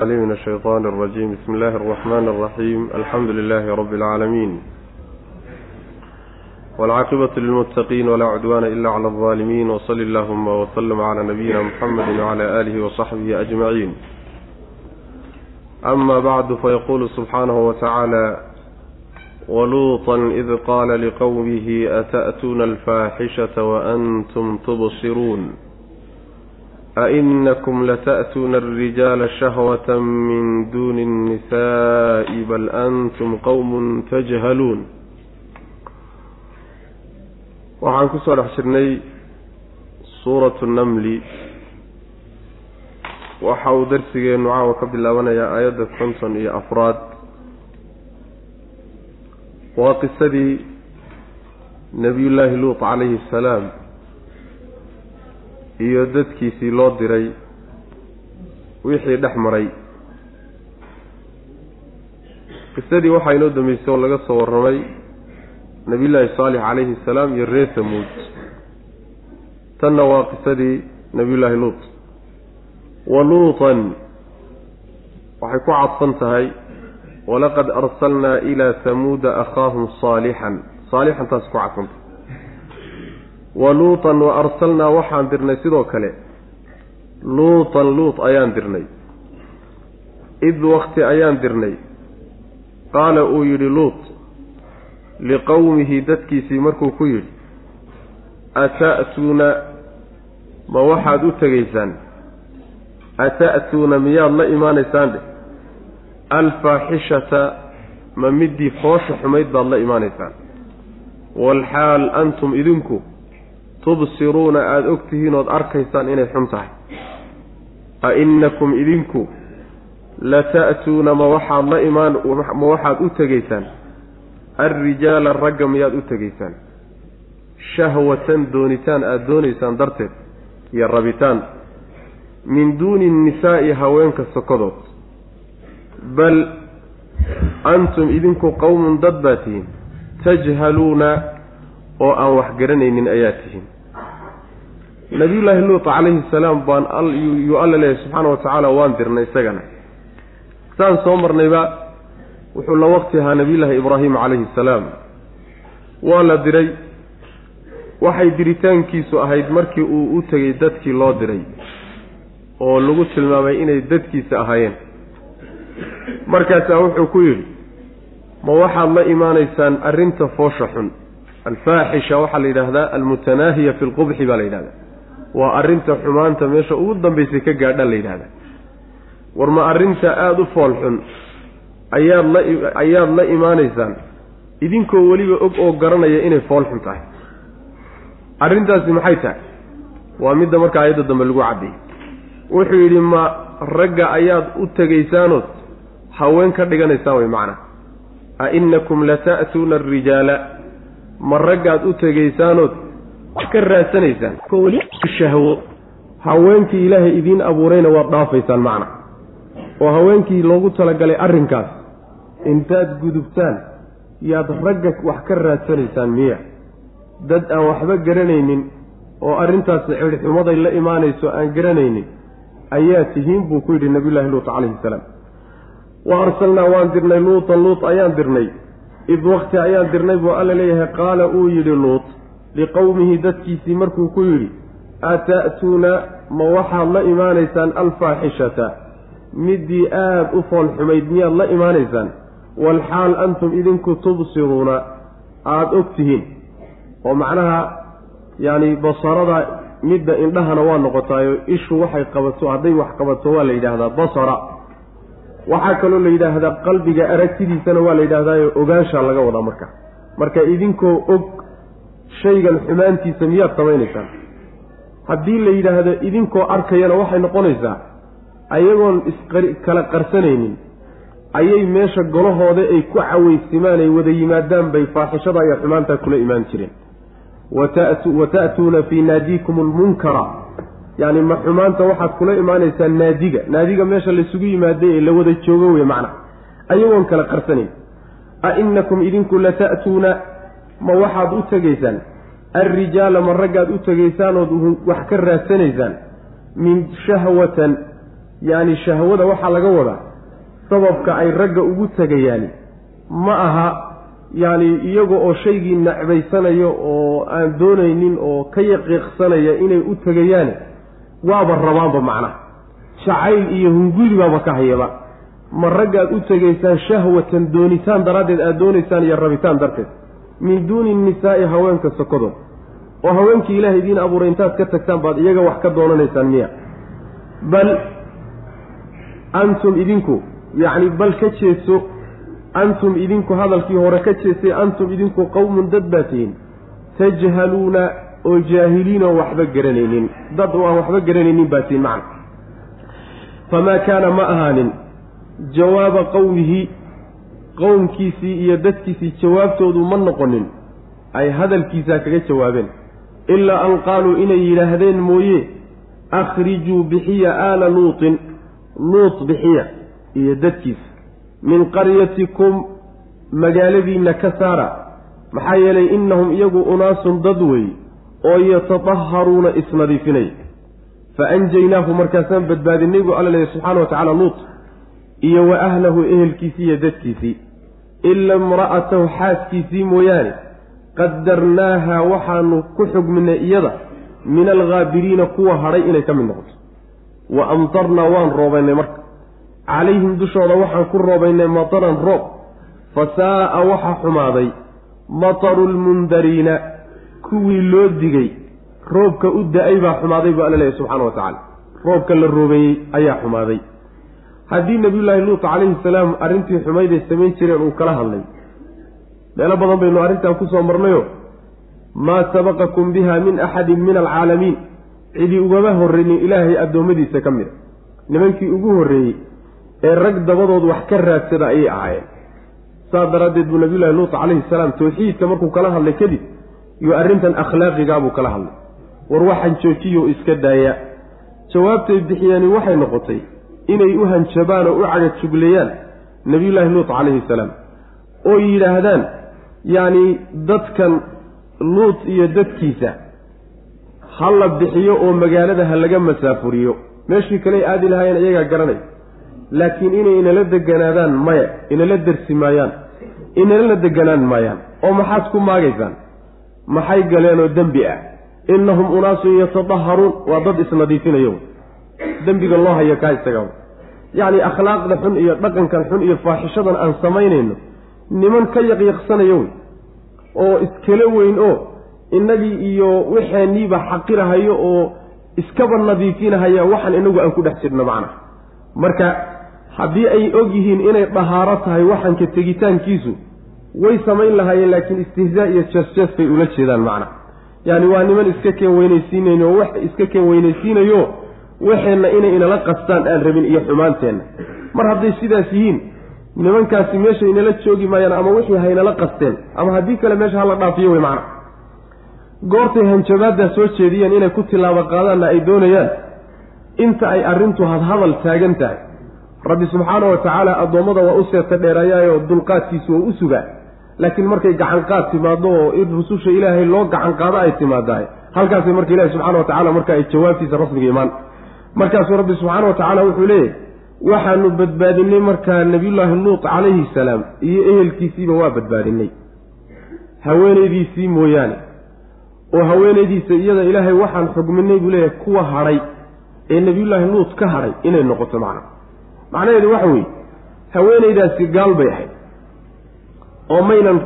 من الشيطان الرجيم بسم الله الرحمن الرحيم الحمد لله رب العالمين والعاقبة للمتقين ولا عدوان إلا على الظالمين وصل اللهم وسلم على نبينا محمد وعلى آله وصحبه أجمعين أما بعد فيقول سبحانه وتعالى ولوطا إذ قال لقومه أتأتون الفاحشة وأنتم تبصرون ainakum lata'tuuna alrijaala shahwata min duuni الnisaa'i bal antum qowm tajhaluun waxaan ku soo dhex jirnay suuratu namli waxa uu darsigeenu caawa ka bilaabanayaa aayadda konton iyo afraad waa qisadii nabiyullaahi luut calayhi asalaam iyo dadkiisii loo diray wixii dhex maray. Qisadii waxaa inoo dambeysay oo laga soo warramay nebiyullaahi saalix calayhi assalaam iyo reer samuud. Tanna waa qisadii nebiyullaahi luut. Wa luutan waxay ku cadfan tahay walaqad arsalnaa ilaa samuuda akhaahum saalixan saalixan taas ku cadfanta wa luutan wa arsalnaa waxaan dirnay sidoo kale. Luutan luut ayaan dirnay. Id wakti ayaan dirnay. Qaala uu yidhi luut liqowmihi dadkiisii markuu ku yidhi ata'tuuna ma waxaad u tegaysaan? Ata'tuuna miyaad la imaanaysaan dheh? Alfaaxishata ma middii foosha xumayd baad la imaanaysaan? Waalxaal antum idinku tubsiruuna aada og tihiin ood arkaysaan inay xun tahay. A innakum idinku lata'tuuna ma waxaad la imaan ma waxaad u tegaysaan? Alrijaala ragga miyaad u tegaysaan? Shahwatan doonitaan aada doonaysaan darteed iyo rabitaan. Min duuni nnisaa'i haweenka sokodood. Bal antum idinku qowmun dad baa tihiin tajhaluuna oo aan wax garanaynin ayaa tihiin. Nabiyullaahi luut calayhi salaam baan yuu alla leeyahy subxaana wa tacaala waan dirnay isagana. Saan soo marnayba wuxuu la waqti ahaa nabiyullaahi ibraahim calayhi salaam. Waa la diray. Waxay diritaankiisu ahayd markii uu u tegey dadkii loo diray oo lagu tilmaamay inay dadkiisa ahaayeen. Markaasaa wuxuu ku yidhi ma waxaad la imaanaysaan arrinta foosha xun alfaaxisha waxaa la yidhaahdaa almutanaahiya fi lqubxi baa la yidhahdaa. Waa arrinta xumaanta meesha ugu dambaysay ka gaadha la yidhahdaa war ma arrinta aada u fool xun ayaad la ayaad la imaanaysaan idinkoo weliba og oo garanaya inay fool xun tahay. Arrintaasi maxay tahay? Waa midda marka ayadda dambe lagu caddeeyey wuxuu yidhi ma ragga ayaad u tegaysaanood haween ka dhiganaysaan way macnaa a innakum lata'tuuna alrijaala ma raggaad u tegaysaanood ka raadsanaysaan. Shahwo. Haweenkii ilaahay idiin abuurayna waad dhaafaysaan macna. Oo haweenkii loogu talagalay arrinkaas. Intaad gudubtaan yaad ragga wax ka raadsanaysaan miya. Dad aan waxba garanaynin oo arrintaasi cidhxumaday la imaanayso aan garanaynin ayaa tihiin buu ku yidhi nabiyullaahi luut calayhi salaam. Wa arsalnaa waan dirnay. Luutan luut ayaan dirnay id wakti ayaan dirnay buu alla leeyahay qaala uu yidhi luut liqowmihi dadkiisii markuu ku yidhi ata'tuuna ma waxaad la imaanaysaan alfaaxishata? Middii aada u fool xumayd miyaad la imaanaysaan? Walxaal antum idinku tubsiruuna aada og tihiin. Oo macnaha yacni basarada midda indhahana waa noqotaayo ishu waxay qabato hadday wax qabato waa la yidhaahdaa basara waxaa kaloo la yidhaahdaa qalbiga aragtidiisana waa la yidhaahdaayo ogaanshaa laga wadaa marka. Marka idinkoo og shaygan xumaantiisa miyaad samaynaysaan? Haddii la yidhaahdo idinkoo arkayana waxay noqonaysaa ayagoon isqari kala qarsanaynin ayay meesha golahooda ay ku cawaysimaan ay wada yimaadaan bay faaxishada iyo xumaantaa kula imaan jireen. Wa ta'tuuna fii naadiikum almunkara yacni ma xumaanta waxaad kula imaanaysaan naadiga. Naadiga meesha laysugu yimaaday ee la wada joogo wey macna. Ayagoon kala qarsanayn a innakum idinku lata'tuuna ma waxaad u tegaysaan? Alrijaala ma raggaad u tegaysaan ood wax ka raadsanaysaan? Min shahwatan yacni shahwada waxaa laga wadaa. Sababka ay ragga ugu tegayaani. Ma aha yacni iyaga oo shaygii necbaysanayo oo aan doonaynin oo ka yaqiiqsanaya inay u tegayaani waaba rabaanba macnaha. Jacayl iyo hunguli baaba ka hayaba. Ma raggaad u tegaysaan shahwatan doonitaan daraaddeed aada doonaysaan iyo rabitaan darteed. Min duuni nisaa'i haweenka sokodood oo haweenkii ilaahay idiin abuuray intaad ka tagtaan baad iyaga wax ka doonanaysaan miya. Bal antum idinku yacni bal ka jeeso antum idinku hadalkii hore ka jeestay antum idinku qowmun dad baa tihiin. Tajhaluuna oo jaahiliinoo waxba garanaynin. Dad aan waxba garanaynin baa tihiin macna. Famaa kaana ma ahaanin jawaaba qowmihi qowmkiisii iyo dadkiisii jawaabtoodu ma noqonin. Ay hadalkiisaa kaga jawaabeen. Ilaa an qaaluu inay yidhaahdeen mooye akhrijuu bixiya aala luutin luut bixiya iyo dadkiisa. Min qaryatikum magaaladiinna ka saara. Maxaa yeelay innahum iyagu unaasun dad wey oo yatadaharuuna isnadiifinaya fa anjaynaahu markaasaan badbaadinay buu alla leeyahy subxaana wa tacala luut iyo wa ahlahu ehelkiisii iyo dadkiisii. Ila imra'atahu xaaskiisii mooyaane qadarnaaha waxaanu ku xugminay iyada min alghaabiriina kuwa hadhay inay ka mid noqoto. Wa amtarnaa waan roobaynay marka. Calayhim dushooda waxaan ku roobaynay mataran roob. Fa saa'a waxaa xumaaday mataru lmundariina kuwii loo digay roobka u da'ay baa xumaaday buu alla leeyahy subxana wa tacaala roobka la roobeeyey ayaa xumaaday. Haddii nabiyullaahi luut calayhi salaam arrintii xumayday samayn jireen uu kala hadlay meelo badan baynu arrintan ku soo marnayo maa sabaqakum biha min axadin min alcaalamiin. Cidii ugama horreynin ilaahay addoommadiisa ka mida nimankii ugu horreeyey ee rag dabadood wax ka raadsada ayay ahaayeen. Saas daraaddeed buu nabiyullahi luut calayhi salaam tawxiidka markuu kala hadlay kadib iyo arrintan akhlaaqigaabuu kala hadlay. War waxaan joojiyo iska daaya. Jawaabtay bixiyeeni waxay noqotay inay u hanjabaan oo u cagajugleeyaan nebiyullaahi luut calayhi salaam oo yidhaahdaan yacni dadkan luut iyo dadkiisa ha la bixiyo oo magaalada ha laga masaafuriyo. Meeshii kaley aadi lahaayeen iyagaa garanay. Laakiin inay inala deganaadaan maya inala dersi maayaan inalana deganaan maayaan oo maxaad ku maagaysaan maxay galeenoo dembi ah? Innahum unaasun yatadaharuun waa dad isnadiifinayo dembiga loo hayo kaa isaga yacni akhlaaqda xun iyo dhaqankan xun iyo faaxishadan aan samaynayno niman ka yaqyaqsanayo wey oo iskala weyn oo innagii iyo waxaaniiba xaqirahayo oo iskaba nadiifinahaya waxaan inagu aan ku dhex jirno macnaha. Marka haddii ay og yihiin inay dhahaaro tahay waxanka tegitaankiisu way samayn lahaayeen laakiin istihzaa iyo jees-jees bay ula jeedaan macnaha yaani waa niman iska keen weynaysiinayn oo wax iska keen weynaysiinayo waxeenna inay inala qastaan aan rabin iyo xumaanteenna. Mar hadday sidaas yihiin nimankaasi meesha inala joogi maayaan ama wixii haynala qasteen ama haddii kale meesha hala dhaafiyo wey macna. Goortay hanjabaaddaa soo jeediyeen inay ku tilaabo qaadaanna ay doonayaan inta ay arrintu hadhadal taagan tahay. Rabbi subxaana wa tacaala addoommada waa u seeta dheerayaayoo dulqaadkiisu waa u sugaa laakiin markay gacanqaad timaado oo in rususha ilaahay loo gacan qaado ay timaadahay halkaasay marka ilahi subxana wa tacala marka ay jawaabtiisa rasmiga imaan. Markaasuu rabbi subxaana wa tacaala wuxuu leeyahy waxaanu badbaadinay markaa nebiyullaahi luut calayhi salaam iyo ehelkiisiiba waa badbaadinay haweenaydiisii mooyaane oo haweenaydiisa iyada ilaahay waxaan xugminay buu leeyahay kuwa hadhay ee nebiyullaahi luut ka hadhay inay noqoto macna. Macnaheedu waxa weeye haweenaydaasi gaal bay ahayd oo maynan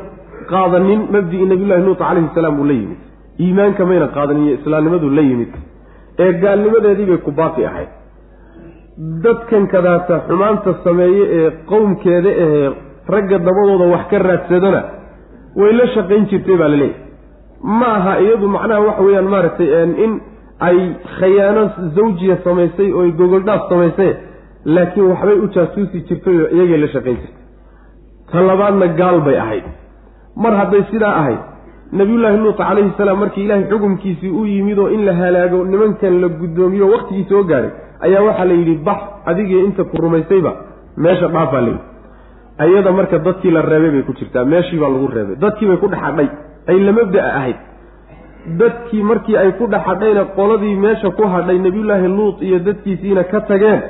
qaadanin mabdii nebiyullahi luut calayhi salaam uu la yimid. Iimaanka maynan qaadanin iyo islaamnimadu la yimid. Ee gaalnimadeedii bay ku baaqi ahayd. Dadkan kadaata xumaanta sameeye ee qowmkeeda ahee ragga dabadooda wax ka raadsadona way la shaqayn jirtay baa la leeyahy ma aha iyadu macnaha waxa weeyaan maaragtay in ay khayaano zawjiya samaysay oo gogoldhaaf samaysay laakiin waxbay u jaasuusi jirtay iyagay la shaqayn jirtay ta labaadna gaal bay ahayd. Mar hadday sidaa ahayd nabiyullaahi luut calayhi salaam markii ilaahay xukumkiisii u yimid oo in la halaago nimankan la guddoomiyo waqtigii soo gaaray ayaa waxaa la yidhi bax adigii inta ku rumaysayba meesha dhaafaa layidhi ayada marka dadkii la reebay bay ku jirtaa meeshii baa lagu reebay. Dadkii bay ku dhexadhay ay la mabda'a ahayd. Dadkii markii ay ku dhexadhayna qoladii meesha ku hadhay nebiyullaahi luut iyo dadkiisiina ka tageen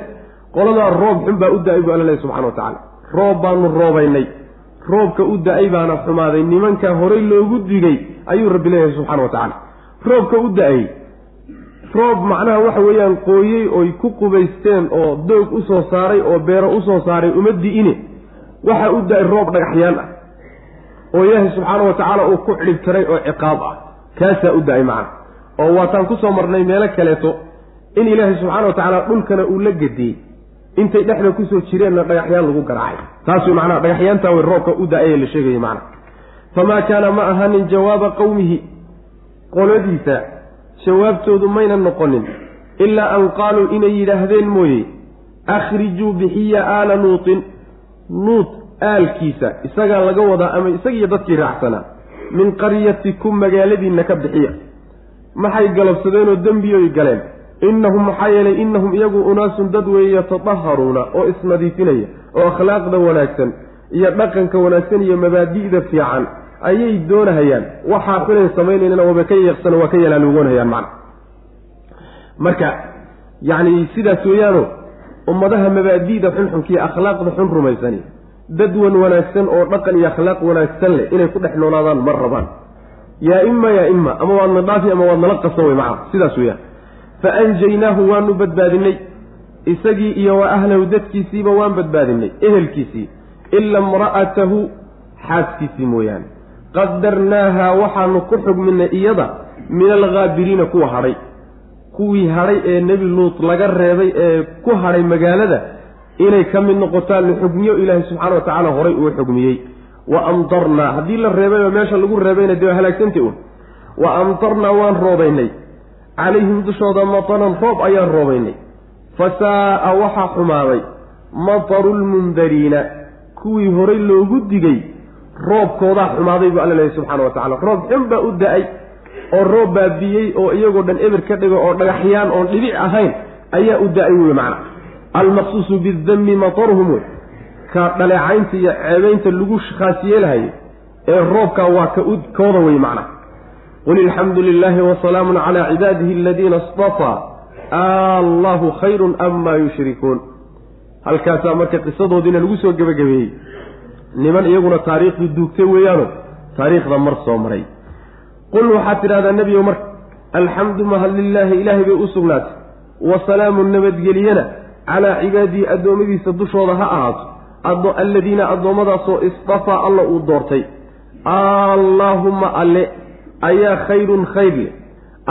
qoladaa roob xun baa u da'ay buu alla lehy subxana wa tacaala roob baanu roobaynay. Roobka u da'ay baana xumaaday. Nimankaa horay loogu digay ayuu rabbi leeyahay subxana wa tacaala. Roobka u da'ay roob macnaha waxa weeyaan qooyey oy ku qubaysteen oo doog u soo saaray oo beero u soo saaray uma di-ine. Waxa u da'ay roob dhagaxyaan ah. Oo ilaahay subxaana wa tacaala uu ku cidhib tiray oo ciqaab ah. Kaasaa u da'ay macna. Oo waataan ku soo marnay meelo kaleeto. In ilaahay subxaana wa tacaala dhulkana uu la gediyey intay dhexda ku soo jireenna dhagaxyaan lagu garaacay. Taas macnaha dhagaxyaantaa way roobka u da'ay la sheegaya macna famaa kaana ma ahanin jawaaba qowmihi qoladiisa jawaabtoodu mayna noqonin ilaa an qaaluu inay yidhaahdeen mooye akhrijuu bixiya aala nuutin. Nuut aalkiisa isagaa laga wadaa ama isagiiyo dadkii raacsanaa min qaryatikum magaaladiinna ka bixiya. Maxay galabsadeenoo dembiyooy galeen innahum maxaa yeelay innahum iyagu unaasun dad weeye yatadaharuuna oo isnadiifinaya oo akhlaaqda wanaagsan iyo dhaqanka wanaagsan iyo mabaadi'da fiican ayay doonahayaan. Waxaa xunay samaynayna waaba ka yeeqsan waa ka yalaalugoonhayaan macna. Marka yacni sidaas weeyaano ummadaha mabaadi'da xunxunkiiyo akhlaaqda xun rumaysani dad wan wanaagsan oo dhaqan iyo akhlaaq wanaagsan leh inay ku dhex noolaadaan ma rabaan. Yaa ima yaa ima ama waadna dhaafi ama waad nala qasan wey macna sidaas weeyaan fa anjaynaahu waanu badbaadinay isagii iyo wa ahlahu dadkiisiiba waan badbaadinay ehelkiisii ila imra'atahu xaaskiisii mooyaane qadarnaaha waxaanu ku xugminay iyada min alghaabiriina kuwa hadhay kuwii hadhay ee nebi luut laga reebay ee ku hadhay magaalada inay ka mid noqotaan la xugmiyo ilaahay subxaana wa tacaala horay uu xugmiyey wa amtarnaa haddii la reebay oo meesha lagu reebayna dee halaagsantay un wa amtarnaa waan roobaynay calayhim dushooda mataran roob ayaan roobaynay. Fa saa'a waxaa xumaaday mataru lmundariina kuwii horay loogu digay roobkoodaa xumaaday buu alla leehay subxana wa tacala roob xun baa u da'ay oo roob baabiyey oo iyagoo dhan eber ka dhigo oo dhagaxyaan oon dhibic ahayn ayaa u da'ay wey macna. Almaqsuusu bidammi mataruhum wey ka dhaleecaynta iyo ceebaynta lagu khaas yeelhayo ee roobkaa waa ka kooda wey macna qul ilxamdu lilaahi wasalaamun calaa cibaadihi aladiina istafaa allahu khayrun amaa yushrikuun. Halkaasaa marka qisadoodiina lagu soo gebagabeeyey niman iyaguna taariikhdii duugtay weeyaano taariikhda mar soo maray. Qul waxaad tidhahdaa nebigow marka alxamdu mahad lilaahi ilaahay bay u sugnaatay. Wa salaamu nabadgeliyana calaa cibaadihi addoommadiisa dushooda ha ahaato. Alladiina addoommadaasoo istafaa alla uu doortay. Allaahumma alle ayaa khayrun khayr leh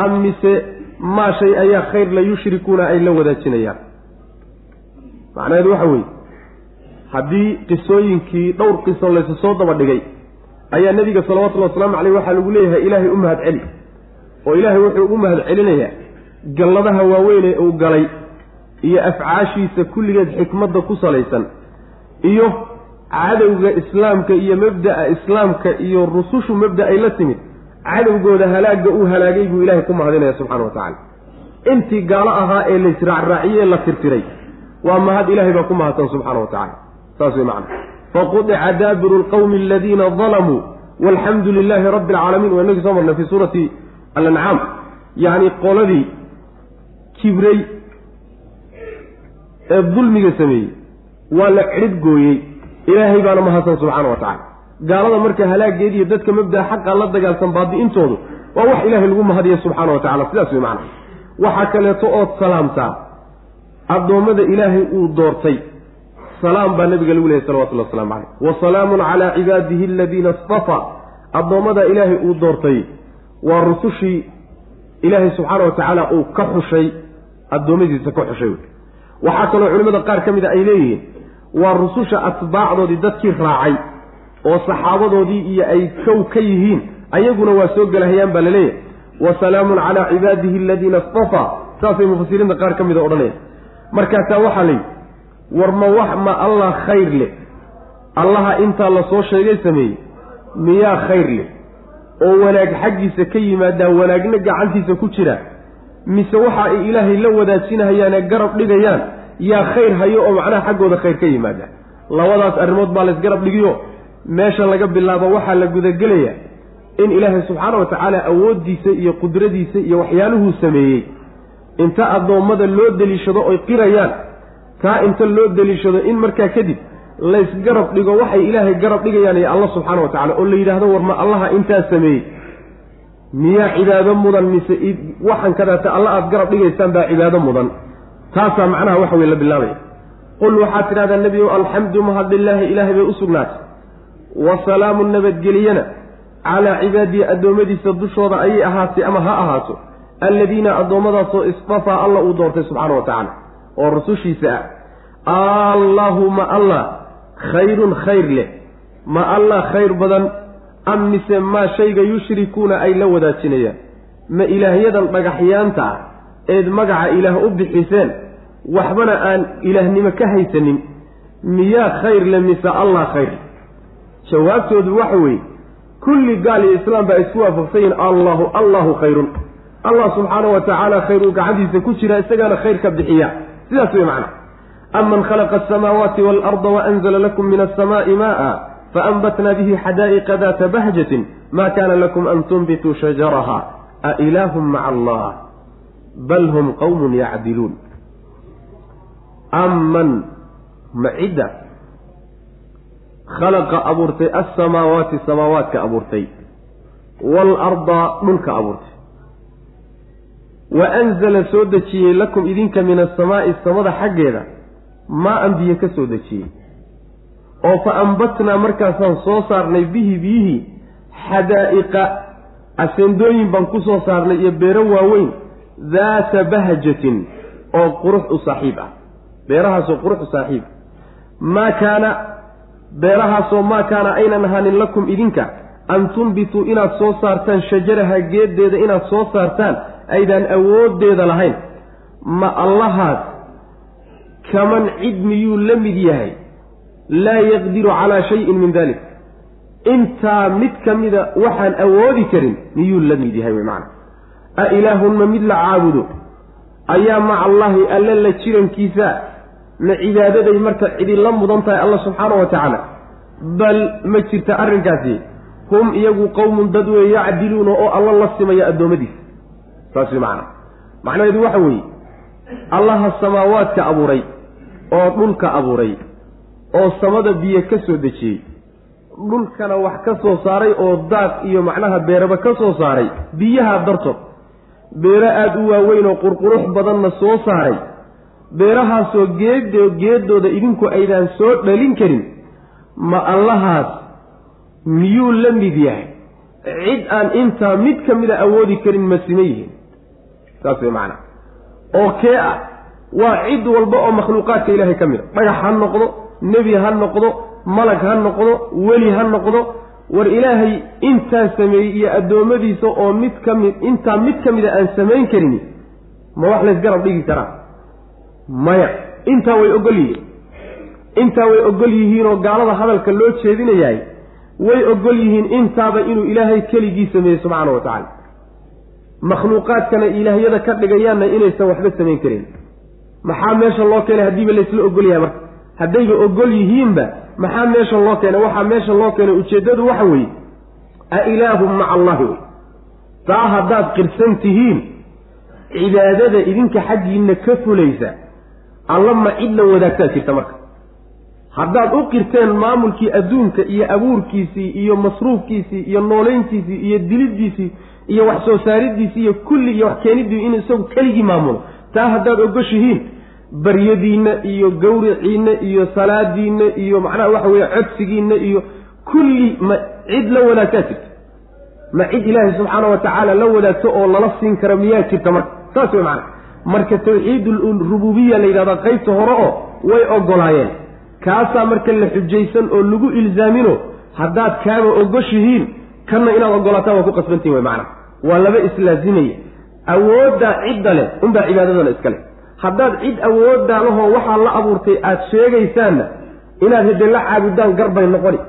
am mise maa shay ayaa khayr la yushrikuuna ay la wadaajinayaan? Macnaheedu waxa weeye haddii qisooyinkii dhowr qiso laysu soo daba dhigay ayaa nebiga salawatullhi wasalaamu caleyh waxaa lagu leeyahay ilaahay u mahad celi. Oo ilaahay wuxuu ugu mahad celinayaa galladaha waaweyn ee uu galay iyo afcaashiisa kulligeed xikmadda ku salaysan iyo cadowga islaamka iyo mabda'a islaamka iyo rusushu mabda ay la timid cadowgooda halaagga uu halaagay buu ilaahay ku mahadinaya subxana wa tacala intii gaalo ahaa ee laysraacraaciyey la tirtiray waa mahad ilahay baa ku mahadsan subxaana wa tacala saas wey macana faqudica daabiru lqawmi aladiina dalamuu walxamdu lilaahi rabbi alcaalamiin waa inagii soo marnay fii suurati alancaam yacni qoladii kibray ee dulmiga sameeyey waa la cidhib gooyey. Ilaahay baana mahadsan subxaana wa tacala gaalada marka halaageed iyo dadka mabdaa xaqa la dagaalsan baadi-intoodu waa wax ilaahay lagu mahadiya subxaana wa tacala sidaas wey macana waxaa kaleeto ood salaamtaa addoommada ilaahay uu doortay salaam baa nabiga lagu lehay salawatullahi waslamu caleyh wa salaamun calaa cibaadihi aladiina istafaa addoommada ilaahay uu doortay waa rusushii ilaahay subxaana wa tacaala uu ka xushay addoommadiisa ka xushay. Wey waxaa kaloo culimmada qaar ka mid a ay leeyihiin waa rususha atbaacdoodii dadkii raacay oo saxaabadoodii iyo ay kow ka yihiin ayaguna waa soo gelahayaan baa la leeyahay wa salaamun calaa cibaadihi aladiina istafaa saasay mufasiriinta qaar ka mida odhanaya markaasaa waxaa layidhi war ma wax ma allah khayr leh? Allaha intaa la soo sheegay sameeyey miyaa khayr leh? Oo wanaag xaggiisa ka yimaadaa wanaagna gacantiisa ku jira? Mise waxa ay ilaahay la wadaajinahayaanee garab dhigayaan yaa khayr hayo oo macnaha xaggooda khayr ka yimaada labadaas arrimood baa laysgarab dhigiyo meesha laga bilaabo waxaa la gudagelayaa in ilaahay subxaana wa tacaala awooddiisa iyo qudradiisa iyo waxyaaluhuu sameeyey. Inta addoommada loo deliishado oy qirayaan taa inta loo deliishado in markaa kadib laysgarab dhigo waxay ilaahay garab dhigayaan iyo allah subxaana wa tacala oo la yidhaahdo war ma allaha intaa sameeyey. Miyaa cibaado mudan mise waxan kadaata alla aada garab dhigaysaan baa cibaado mudan. Taasaa macnaha waxa weye la bilaabaya. Qul waxaad tidhahdaa nebigow alxamdu mahadlilaahi ilaahay bay u sugnaatay wa salaamu nabadgeliyana calaa cibaadihi addoommadiisa dushooda ayay ahaatay ama ha ahaato alladiina addoommadaasoo istafaa alla uu doortay subxaana wa tacaala oo rusushiisa ah. Allaahuma allah khayrun khayr leh. Ma allah khayr badan am mise maa shayga yushrikuuna ay la wadaajinayaan. Ma ilaahyadan dhagaxyaanta ah eed magaca ilaah u bixiseen waxbana aan ilaahnimo ka haysanin. Miyaa khayr le mise allah khayr jawaabtoodu waxa weeye kulli gaal iyo islaam baa isku waafaqsan yihiin allahu allahu khayrun. Allah subxaana wa tacaala khayruu gacantiisa ku jira isagaana khayr ka bixiya sidaas wey macna. Aman khalaqa asamaawaati waalarda waanzala lakum min alsamaai maaa faanbatna bihi xadaa'iqa daata bahjatin ma kana lakum an tunbituu shajaraha a ilaahum maca allah bal hum qawmun yacdiluun aman ma cidda khalaqa abuurtay alsamaawaati samaawaadka abuurtay waalarda dhulka abuurtay. Wa anzala soo dejiyey lakum idinka min asamaa'i samada xaggeeda maa an biyo ka soo dejiyey. Oo fa ambatnaa markaasaan soo saarnay bihi biyihii xadaa'iqa aseendooyin baan ku soo saarnay iyo beero waaweyn daata bahjatin oo qurux u saaxiib ah. Beerahaasoo qurux u saaxiib. Maa kaana beerahaasoo maa kaana aynan ahaanin lakum idinka an tunbituu inaad soo saartaan shajaraha geeddeeda inaad soo saartaan aydaan awooddeeda lahayn. Ma allahaas kaman cid miyuu la mid yahay? Laa yaqdiru calaa shayin min dalik intaa mid ka mida waxaan awoodi karin miyuu la mid yahay wey macana a ilaahun ma mid la caabudo? Ayaa maca allaahi alle la jirankiisa ma cibaadaday marka cidila mudan tahay alla subxaana wa tacaala bal ma jirta arrinkaasi hum iyagu qowmun dad weeye yacdiluuna oo alla la simaya addoommadiisa. Saas way macana macnaheedu waxa weeye allaha samaawaadka abuuray oo dhulka abuuray oo samada biyo ka soo dejiyey dhulkana wax ka soo saaray oo daaq iyo macnaha beeraba ka soo saaray biyaha dartood. Beero aada u waaweyn oo qurqurux badanna soo saaray beerahaasoo geed geeddooda idinku aydaan soo dhalin karin ma allahaas miyuu la mid yahay? Cid aan intaa mid ka mida awoodi karin ma sima yihiin. Saas way macnaa. Oo kee ah waa cid walba oo makhluuqaadka ilaahay ka mid a. Dhagax ha noqdo nebi ha noqdo malag ha noqdo weli ha noqdo. War ilaahay intaa sameeyey iyo addoommadiisa oo mid ka mid intaa mid ka mida aan samayn karin ma wax laysgarab dhigi karaa maya intaa way ogol yihiin. Intaa way ogol yihiinoo gaalada hadalka loo jeedinayahay way ogol yihiin intaaba inuu ilaahay keligii sameeyey subxaana wa tacaala. Makhluuqaadkana ilaahyada ka dhigayaanna inaysan waxba samayn karin. Maxaa meesha loo keenay haddiiba laysla ogol yahay marka? Haddayba ogol yihiinba maxaa meesha loo keenay? Waxaa meesha loo keenay ujeeddadu waxa weeye a ilaahum maca allahi wey. Taa haddaad qirsan tihiin cibaadada idinka xaggiinna ka fulaysa alla ma cid la wadaagtaa jirta marka. Haddaad u qirteen maamulkii adduunka iyo abuurkiisii iyo masruufkiisii iyo nooleyntiisii iyo diliddiisii iyo wax soo saaridiisii iyo kulli iyo wax keeniddii inuu isagu keligii maamulo taa haddaad ogoshihiin baryadiinna iyo gawriciinna iyo salaadiinna iyo macnaha waxa weeye codsigiinna iyo kulli ma cid la wadaagtaa jirta. Ma cid ilaahay subxaana wa tacaala la wadaagto oo lala siin karo miyaa jirta marka. Saas wey macana marka tawxiid rububiya la yidhahdaa qaybta hore oo way ogolaayeen. Kaasaa marka la xujaysan oo lagu ilzaamino haddaad kaaba ogoshihiin kanna inaad ogolaataan waa ku qasbantihin way macana waa laba islaazimaya awooddaa cidda leh unbaa cibaadadana iska leh. Haddaad cid awooddaa lahoo waxaa la abuurtay aad sheegaysaanna inaad hede la caabudaan garbay noqoni.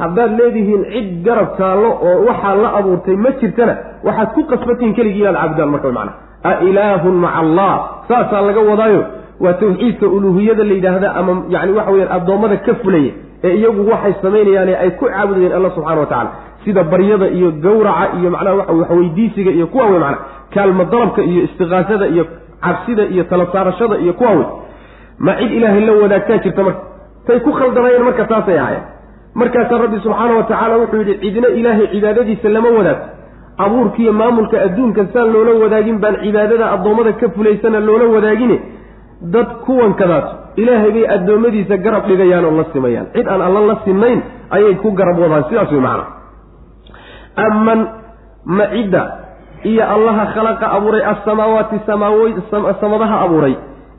Haddaad leedihiin cid garab taallo oo waxaa la abuurtay ma jirtana waxaad ku qasbantihiin keligii inaad caabudaan marka macana a ilaahun maca allah. Saasaa laga wadaayo. Waa tawxiidka uluuhiyada la yidhaahda ama yani waxa weyaan addoommada ka fulaya ee iyagu waxay samaynayaane ay ku caabudayeen alla subxana wa tacala sida baryada iyo gawraca iyo macnaha waxweydiisiga iyo kuwa wey macana kaalma dalabka iyo istiqaasada iyo cabsida iyo tala saarashada iyo kuwa wey ma cid ilaahay la wadaagtaa jirta marka? Tay ku khaldanayeen marka taasay ahaayeen. Markaasaa rabbi subxaana wa tacaala wuxuu yidhi cidna ilaahay cibaadadiisa lama wadaagto abuurkiiyo maamulka adduunka saan loola wadaagin baan cibaadada addoommada ka fulaysana loola wadaagine dad kuwankadaas ilaahay bay addoommadiisa garab dhigayaan oo la simayaan. Cid aan alla la simayn ayay ku garab wadaan. Sidaas way macana aman ma cidda iyo allaha khalaqa abuuray assamaawaati samaawoy samadaha abuuray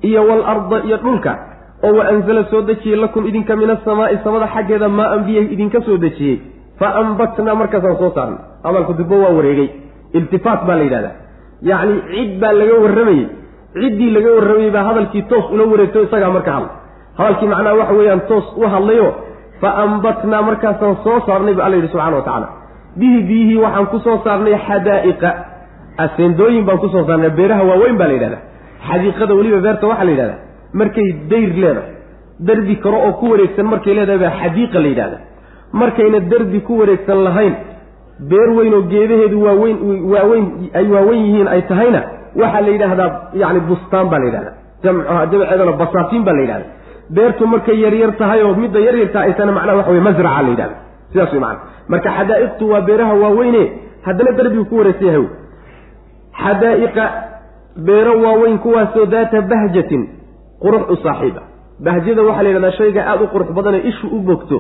iyo waalarda iyo dhulka oo wa anzala soo dejiyey lakum idinka min asamaa'i samada xaggeeda maa anbiya idinka soo dejiyey fa ambatnaa markaasaan soo saarnay hadalku dibbo waa wareegay iltifaat baa la yidhahdaa yacni cid baa laga warramayey ciddii laga warramayey baa hadalkii toos ula wareegto isagaa marka hadla hadalkii macnaha waxa weeyaan toos u hadlayo fa ambatnaa markaasaan soo saarnay ba alla yidhi subxana wa tacaala bihi biyihii waxaan ku soo saarnay xadaa'iqa aseendooyin baan ku soo saarnay beeraha waaweyn baa la yidhahdaa xadiiqada weliba beerta waxaa la yidhahdaa markay dayr leedahay derbi karo oo ku wareegsan markay leedahay baa xadiiqa la yidhahdaa markayna derbi ku wareegsan lahayn beer weyn oo geedaheedu waaweyn waaweyn ay waaweyn yihiin ay tahayna waxaa la yidhaahdaa yacni bustaan baa la yidhahdaa jamcuha jamceedana basaatiin baa la yidhahdaa beertu markay yaryar tahay oo midda yaryarta ay tahana macnaha waxa wey masraca la yidhahda sidaas wey macana marka xadaa'iqtu waa beeraha waaweyne haddana derbigu ku wareegsan yahay. Xadaa'iqa beero waaweyn kuwaasoo daata bahjatin qurux u saaxiiba. Bahjada waxaa la yidhahdaa shayga aada u qurux badanee ishu u bogto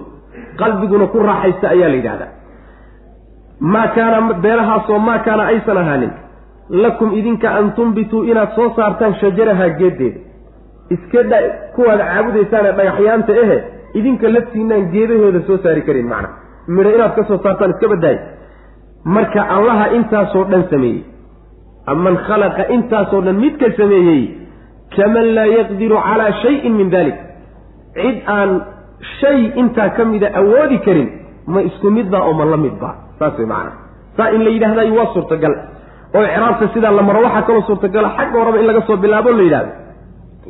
qalbiguna ku raaxaysta ayaa la yidhahdaa. Maa kaana beerahaasoo maa kaana aysan ahaanin. Lakum idinka an tumbituu inaad soo saartaan shajarahaa geeddeeda iska dha kuwaad caabudaysaane dhagaxyaanta ehe idinka laftiinaan geedahooda soo saari karin macna. Midho inaad ka soo saartaan iska baddaay marka allaha intaasoo dhan sameeyey. Aman khalaqa intaasoo dhan midka sameeyey kaman laa yaqdiru calaa shayin min dalik cid aan shay intaa ka mida awoodi karin ma isku mid baa oo ma la mid baa saas way macana saa in la yidhahdayo waa suurtagal. Oo icraabta sidaa la maro waxaa kaloo suurtagala xagga horaba in laga soo bilaabo la yidhahdo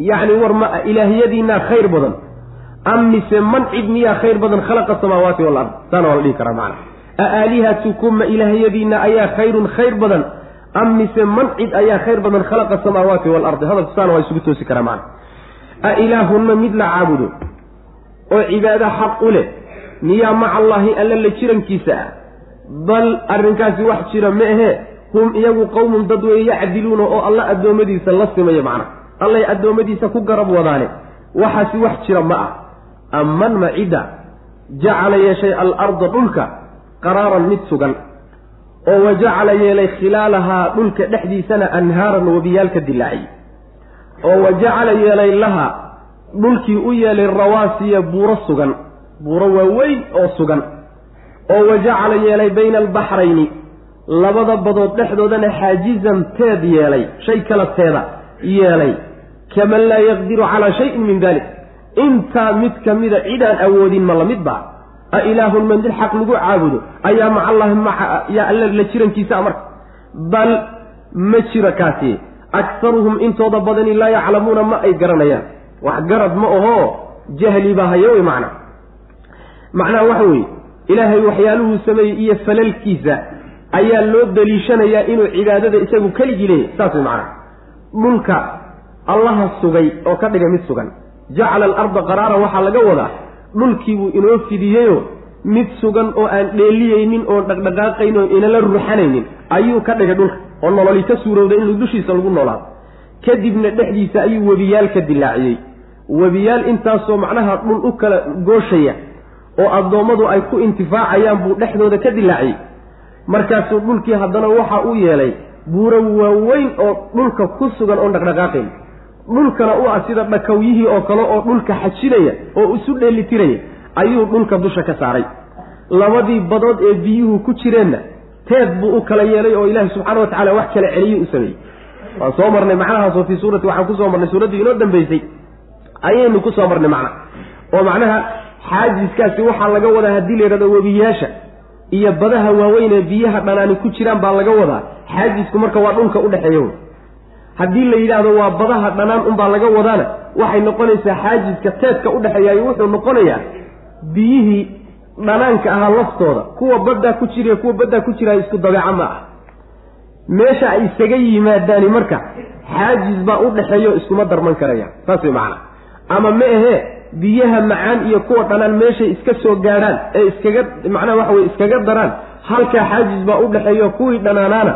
yacni war ma ilaahiyadiinaa khayr badan. Am mise man cid miyaa khayr badan khalaqa samaawaati walard saana waa la dhihi karaa macana a aalihatukum ma ilaahiyadiina ayaa khayrun khayr badan. Am mise man cid ayaa khayr badan khalaqa samaawaati waalardi hadalku saana waa isugu toosi karaa macana a ilaahunna mid la caabudo oo cibaado xaq u leh. Miyaa maca allaahi alla la jirankiisa ah. Bal arrinkaasi wax jira ma ahee hum iyagu qowmun dad weeye yacdiluuna oo alla addoommadiisa la simayo macna. Allay addoommadiisa ku garab wadaane. Waxaasi wax jira ma ah. Amman ma cidda jacala yeeshay alarda dhulka qaraaran mid sugan oo wa jacala yeelay khilaalahaa dhulka dhexdiisana anhaaran wabiyaal ka dilaacay oo wa jacala yeelay laha dhulkii u yeelay rawaasiya buuro sugan buuro waaweyn oo sugan oo wa jacala yeelay bayna albaxrayni labada badood dhexdoodana xaajizan teed yeelay shay kala teeda yeelay. Kaman laa yaqdiru calaa shayin min dalik intaa mid ka mida cidaan awoodin ma la mid baa a ilaahun man mid xaq lagu caabudo ayaa maca allahi maca yaa alla la jirankiisa marka bal ma jiro kaasi. Aktaruhum intooda badani laa yaclamuuna ma ay garanayaan wax garad ma ahoo jahli baa haya wey macnaa macnaha waxa weeye ilaahay waxyaaluhuu sameeyey iyo falalkiisa ayaa loo daliishanayaa inuu cibaadada isagu keligii leeyahy saas way macnaha dhulka allaha sugay oo ka dhigay mid sugan. Jacala alarda qaraaran waxaa laga wadaa dhulkii buu inoo fidiyeyo mid sugan oo aan dheeliyeynin oon dhaqdhaqaaqayn oon inala ruxanaynin ayuu ka dhigay dhulka. Oo nololi ka suurowday in dushiisa lagu noolaado. Kadibna dhexdiisa ayuu webiyaal ka dilaaciyey webiyaal intaasoo macnaha dhul u kala gooshaya oo addoommadu ay ku intifaacayaan buu dhexdooda ka dilaaciyey markaasuu dhulkii haddana waxa u yeelay buuro waaweyn oo dhulka ku sugan oon dhaqdhaqaaqayn dhulkana u ah sida dhakowyihii oo kale oo dhulka xajinaya oo isu dheelitiraya ayuu dhulka dusha ka saaray. Labadii badood ee biyuhu ku jireenna teed buu u kala yeelay oo ilaahi subxaana wa tacala wax kala celiye u sameeyey. Waan soo marnay macnahaasoo fii suurati waxaan ku soo marnay suuraddii inoo dambaysay ayaynu ku soo marnay macna. oo macnaha xaajiskaasi waxaa laga wadaa haddii la yidhahdo webiyaasha iyo badaha waaweyn ee biyaha dhanaani ku jiraan baa laga wadaa. xaajisku marka waa dhulka udhexeeya wey. haddii la yidhaahdo waa badaha dhanaan unbaa laga wadaana waxay noqonaysaa xaajiska teedka udhexeeyaayo wuxuu noqonayaa biyihii dhanaanka ahaa laftooda. kuwa baddaa ku jiriya kuwa baddaa ku jiraa isku dabeeco ma ah meesha ay isaga yimaadaani marka xaajis baa u dhexeeyo iskuma darman karayaan saas way macana ama ma ahee biyaha macaan iyo kuwa dhanaan meeshay iska soo gaadhaan ee iskaga macnaha waxa weye iskaga daraan halkaa xaajis baa u dhexeeyo kuwii dhanaanaana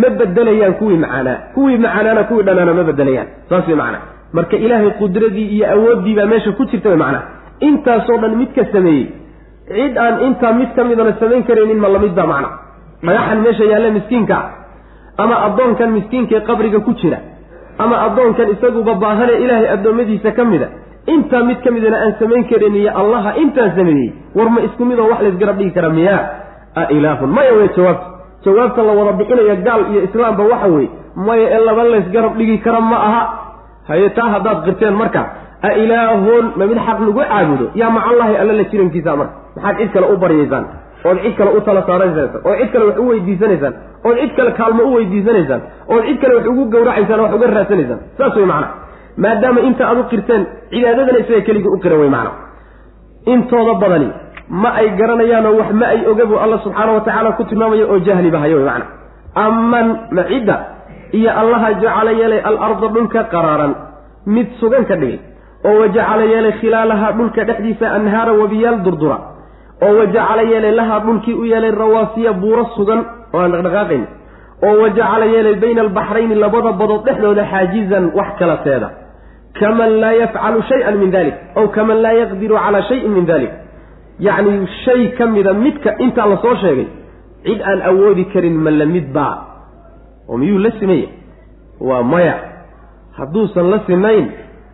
ma bedelayaan kuwii macaanaa. Kuwii macaanaana kuwii dhanaana ma bedelayaan. Saas way macnaa. Marka ilaahay qudradii iyo awooddii baa meesha ku jirta way macnaa. Intaasoo dhan midka sameeyey. Cid aan intaa mid ka midana samayn karaynin ma la mid baa macna dhagaxan meesha yaalla miskiinka ama addoonkan miskiinkaee qabriga ku jira ama addoonkan isaguba baahane ilaahay addoommadiisa ka mida. Intaa mid ka midana aan samayn karin iyo allaha intaan sameeyey war ma isku midoo wax laysgarab dhigi kara miyaa a ilaahun. Maya wey jawaabta jawaabta la wada bixinaya gaal iyo islaamba waxa weeye maya ee laba laysgarab dhigi kara ma aha? Haye taa haddaad qirteen marka a ilaahun ma mid xaq lagu caabudo? Yaa macallahi alla la jirankiisa marka. Maxaad cid kale u baryaysaan ood cid kale u tala saaranaysaan ood cid kale wax u weydiisanaysaan ood cid kale kaalmo u weydiisanaysaan ood cid kale wax ugu gawracaysaan wax uga raadsanaysaan. Saas wey macana maadaama inta aad u qirteen cibaadadana isaga keligii u qiran wey macana intooda badani ma ay garanayaanoo wax ma ay oga buu alla subxaana wa tacaala ku tilmaamaya oo jahliba hayo wey macana aman macidda iyo allaha jacala yeelay alarda dhulka qaraaran mid sugan ka dhigay oo wajacala yeelay khilaalaha dhulka dhexdiisa anhaara wabiyaal durdura oo wajacala yeelay lahaa dhulkii u yeelay rawaasiya buuro sugan oo aan dhaqdhaqaaqayn oo wajacala yeelay bayna albaxrayni labada badood dhexdooda xaajizan wax kala teeda kaman laa yafcalu shay-an min dalik ow kaman laa yaqdiru calaa shayin min dalik yacni shay ka mida midka intaa la soo sheegay cid aan awoodi karin ma la mid baa. Oo miyuu la simaya waa maya. Hadduusan la sinayn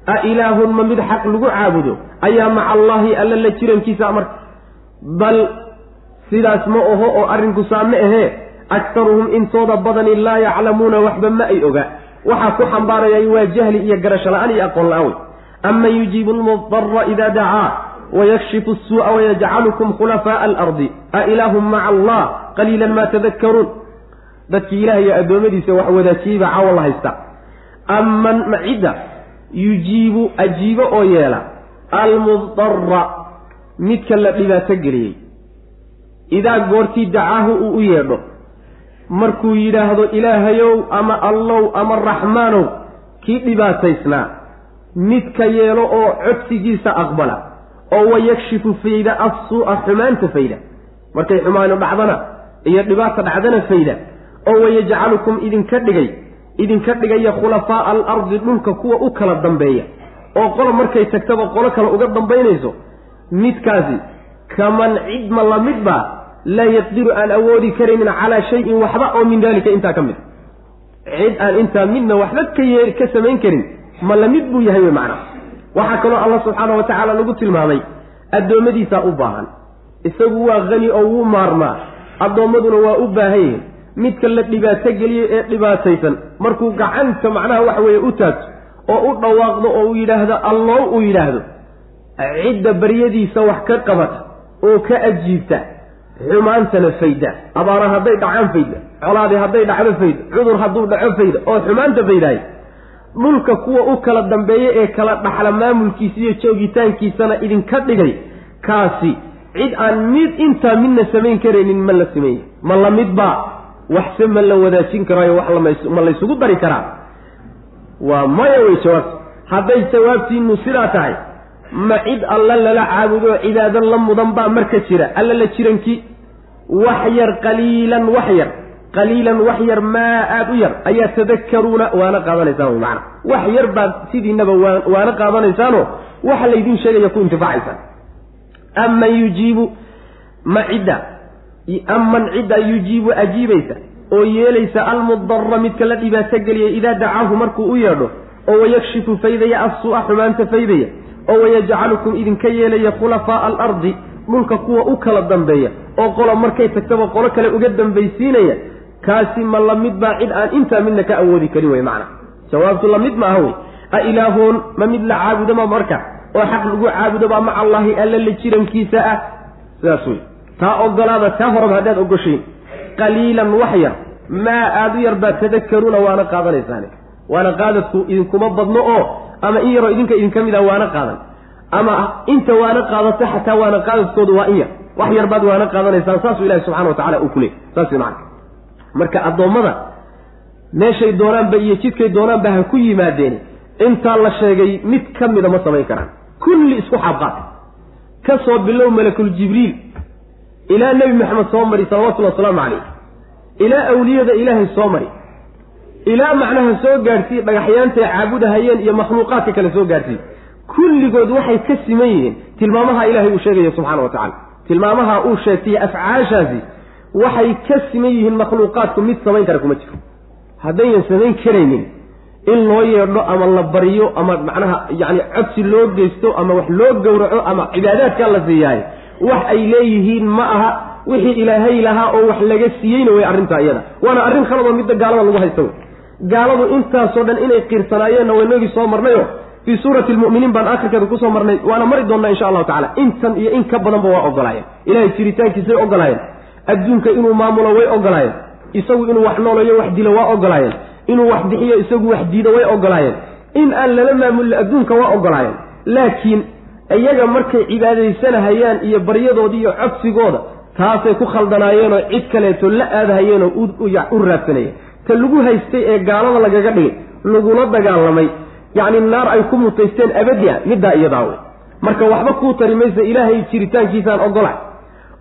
a ilaahun ma mid xaq lagu caabudo? Ayaa maca allaahi alla la jirankiisa marka bal sidaas ma oho oo arrinku saa ahee aktaruhum intooda badani laa yaclamuuna waxba ma ay oga. Waxaa ku xambaarayay waa jahli iyo garasho la'aan iyo aqoon la'aan. Wey aman yujiibu lmudara ida dacaa wayakshifu asuu'a wayajcalukum khulafaa'a alardi. A ilaahum maca allah qaliilan ma tadakkaruun. Dadkii ilaah iyo addoommadiisa wax wadaajiyey baa caawa la haysta. Aman macidda yujiibu ajiibo oo yeela. Almudara midka la dhibaato geliyey. Idaa goortii dacaahu uu u yeedho markuu yidhaahdo ilaahayow ama allow ama raxmaanow kii dhibaataysnaa midka yeelo oo codsigiisa aqbala oo wayakshifu fayda assuu'a xumaanta fayda. Markay xumaanu dhacdana iyo dhibaata dhacdana fayda oo wayajcalukum idinka dhigay idinka dhigaya khulafaa'a alardi dhulka kuwa u kala dambeeya. Oo qola markay tagtaba qolo kale uga dambaynayso midkaasi kaman cid ma la mid baa laa yaqdiru aan awoodi karaynin calaa shayin waxba oo min daalika intaa ka mid cid aan intaa midna waxba ka yee ka samayn karin ma la mid buu yahay wey macnaa waxaa kaloo allah subxaana wa tacaala lagu tilmaamay addoommadiisaa u baahan. Isagu waa hani oo wuu maarmaa addoommaduna waa u baahan yihiin midka la dhibaato geliyo ee dhibaataysan markuu gacanta macnaha waxa weeye u taagto oo u dhawaaqdo oo uu yidhaahdo alloo uu yidhaahdo cidda baryadiisa wax ka qabata oo ka ajiibta xumaantana fayda. Abaara hadday dhacaan fayda colaadi hadday dhacdo fayda cudur hadduu dhaco fayda oo xumaanta faydaay. Dhulka kuwa u kala dambeeya ee kala dhaxla maamulkiisa iyo joogitaankiisana idinka dhigay kaasi cid aan mid intaa midna samayn karaynin ma la sameeye ma la midbaa waxse ma la wadaajin karaayo wax lama laysugu dari karaa? Waa maya wey jawaabta hadday jawaabtiinu sidaa tahay ma cid alla lala caabudo cibaado la mudan baa marka jira. Alla la jirankii wax yar qaliilan wax yar. Qaliilan wax yar maa aada u yar. Ayaa tadakaruuna waana qaadanaysaan wy macanaa wax yar baad sidiinaba waa waana qaadanaysaanoo waxa laydin sheegaya ku intifaacaysaan aman yujiibu ma cidda aman cidda yujiibu ajiibaysa oo yeelaysa almudara midka la dhibaato geliyay idaa dacaahu markuu u yeedho oo wayakshifu faydaya assuu'a xumaanta faydaya oo wayajcalukum idinka yeelaya khulafaa'a alardi dhulka kuwa u kala dambeeya oo qola markay tagtaba qolo kale uga dambaysiinaya kaasi ma la baa cid aan intaa midna ka awoodi karin wey macana jawaabtu la mid ma aha wey a ilaahoon ma mid la caabudoma marka oo xaq lagu caabudo baa maca allaahi alla la jirankiisa ah. Sidaas wey taa ogolaada taa horaba haddaad ogoshayn qaliilan wax yar maa aada u yar baad tadakaruuna waana qaadanaysaane waana qaadadku idinkuma badno oo ama in yaroo idinka idinka mid ah waana qaadan. Ama inta waana qaadato xataa waana qaadadkoodu waa in yar wax yar baad waana qaadanaysaan saasuu ilahi subxana wa tacala uu ku leey saas macana marka addoommada meeshay doonaanba iyo jidkay doonaanba ha ku yimaadeen. Intaa la sheegay mid ka mida ma samayn karaan. Kulli isku xaabqaad ka soo bilow malakul jibriil. Ilaa nebi maxamed soo mari salawatullhi wasalaamu calayh ilaa awliyada ilaahay soo mari ilaa macnaha soo gaadhsiiy dhagaxyaantay caabudahayeen iyo makhluuqaadka kale soo gaadhsiiy kulligood waxay ka siman yihiin. Tilmaamaha ilaahay uu sheegaya subxana wa tacala tilmaamaha uu sheegtay afcaashaasi waxay ka siman yihiin makhluuqaadku mid samayn kara kuma jiro. Haddaynan samayn karaynin in loo yeedho ama la baryo ama macnaha yacni codsi loo geysto ama wax loo gowraco ama cibaadaadkaa la siiyaayo wax ay leeyihiin ma aha wixii ilaahay lahaa oo wax laga siiyeyna way arrintaa iyada. Waana arrin khalado midda gaalada lagu haysta gaaladu intaasoo dhan inay qiirsanaayeena waynagii soo marnayo. Fii suurati lmu'miniin baan akhirkeeda ku soo marnay waana mari doonnaa insha allahu tacala intan iyo in ka badanba waa ogolaayeen. Ilahay jiritaankiisay ogolaayeen. Adduunka inuu maamulo way ogolaayeen. Isagu inuu wax noolayo wax dilo waa ogolaayeen. Inuu wax bixiyo isagu wax diido way ogolaayeen. In aan lala maamulin adduunka waa ogolaayeen. Laakiin iyaga markay cibaadaysanahayaan iyo baryadoodii iyo codsigooda taasay ku khaldanaayeenoo cid kaleeto la aadahayeenoo u raadsanayeen ta lagu haystay ee gaalada lagaga dhigay lagula dagaalamay. Yacni naar ay ku mutaysteen abadiya middaa iyadaa wey marka waxba kuu tari maysa ilaahay jiritaankiisaan ogola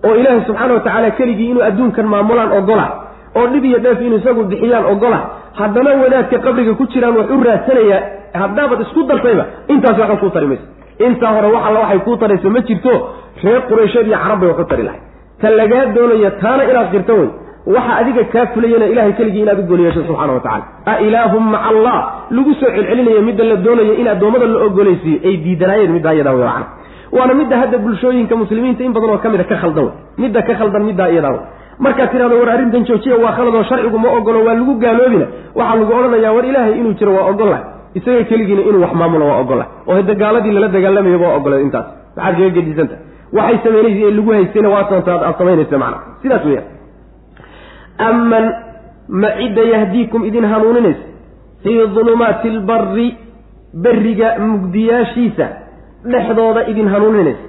oo ilaahay subxaana wa tacaala keligii inuu adduunkan maamulaan ogola oo dhib iyo dheef inuu isagu bixiyaan ogola haddana wadaadka qabriga ku jiraan wax u raadsanayaa haddaabad isku dartayba intaas waxba kuu tari maysa. Intaa hore wax alla waxay kuu tarayso ma jirto reer quraysheed iyo carab bay wax tari lahay. Ta lagaa doonaya taana inaad qirto wey waxa adiga kaa fulayana ilahay keligii inaad u gooliyeesho subxana wa tacala a ilaahum maca allah lagu soo celcelinayo midda la doonayo in addoommada la ogolaysiiyo ay diidanaayeen middaa iyadaa wey macana waana midda hadda bulshooyinka muslimiinta in badan oo ka mida ka khaldan wey midda ka khaldan middaa iyadaa wey markaad tidhahdo war arrintan joojiya waa khaladoo sharcigu ma ogolo waa lagu gaaloobina. Waxaa lagu odhanayaa war ilaahay inuu jiro waa ogollahay isaga keligiina inuu wax maamulo waa ogollahay oo hadda gaaladii lala dagaalamayaba waa ogolay intaas. Maxaad kaga gedisanta waxay samaynaysa ee lagu haystayna waa aad samaynaysa macana sidaas weeyaan aman ma cidda yahdiikum idin hanuuninaysa fii dulumaati albarri berriga mugdiyaashiisa dhexdooda idin hanuuninaysa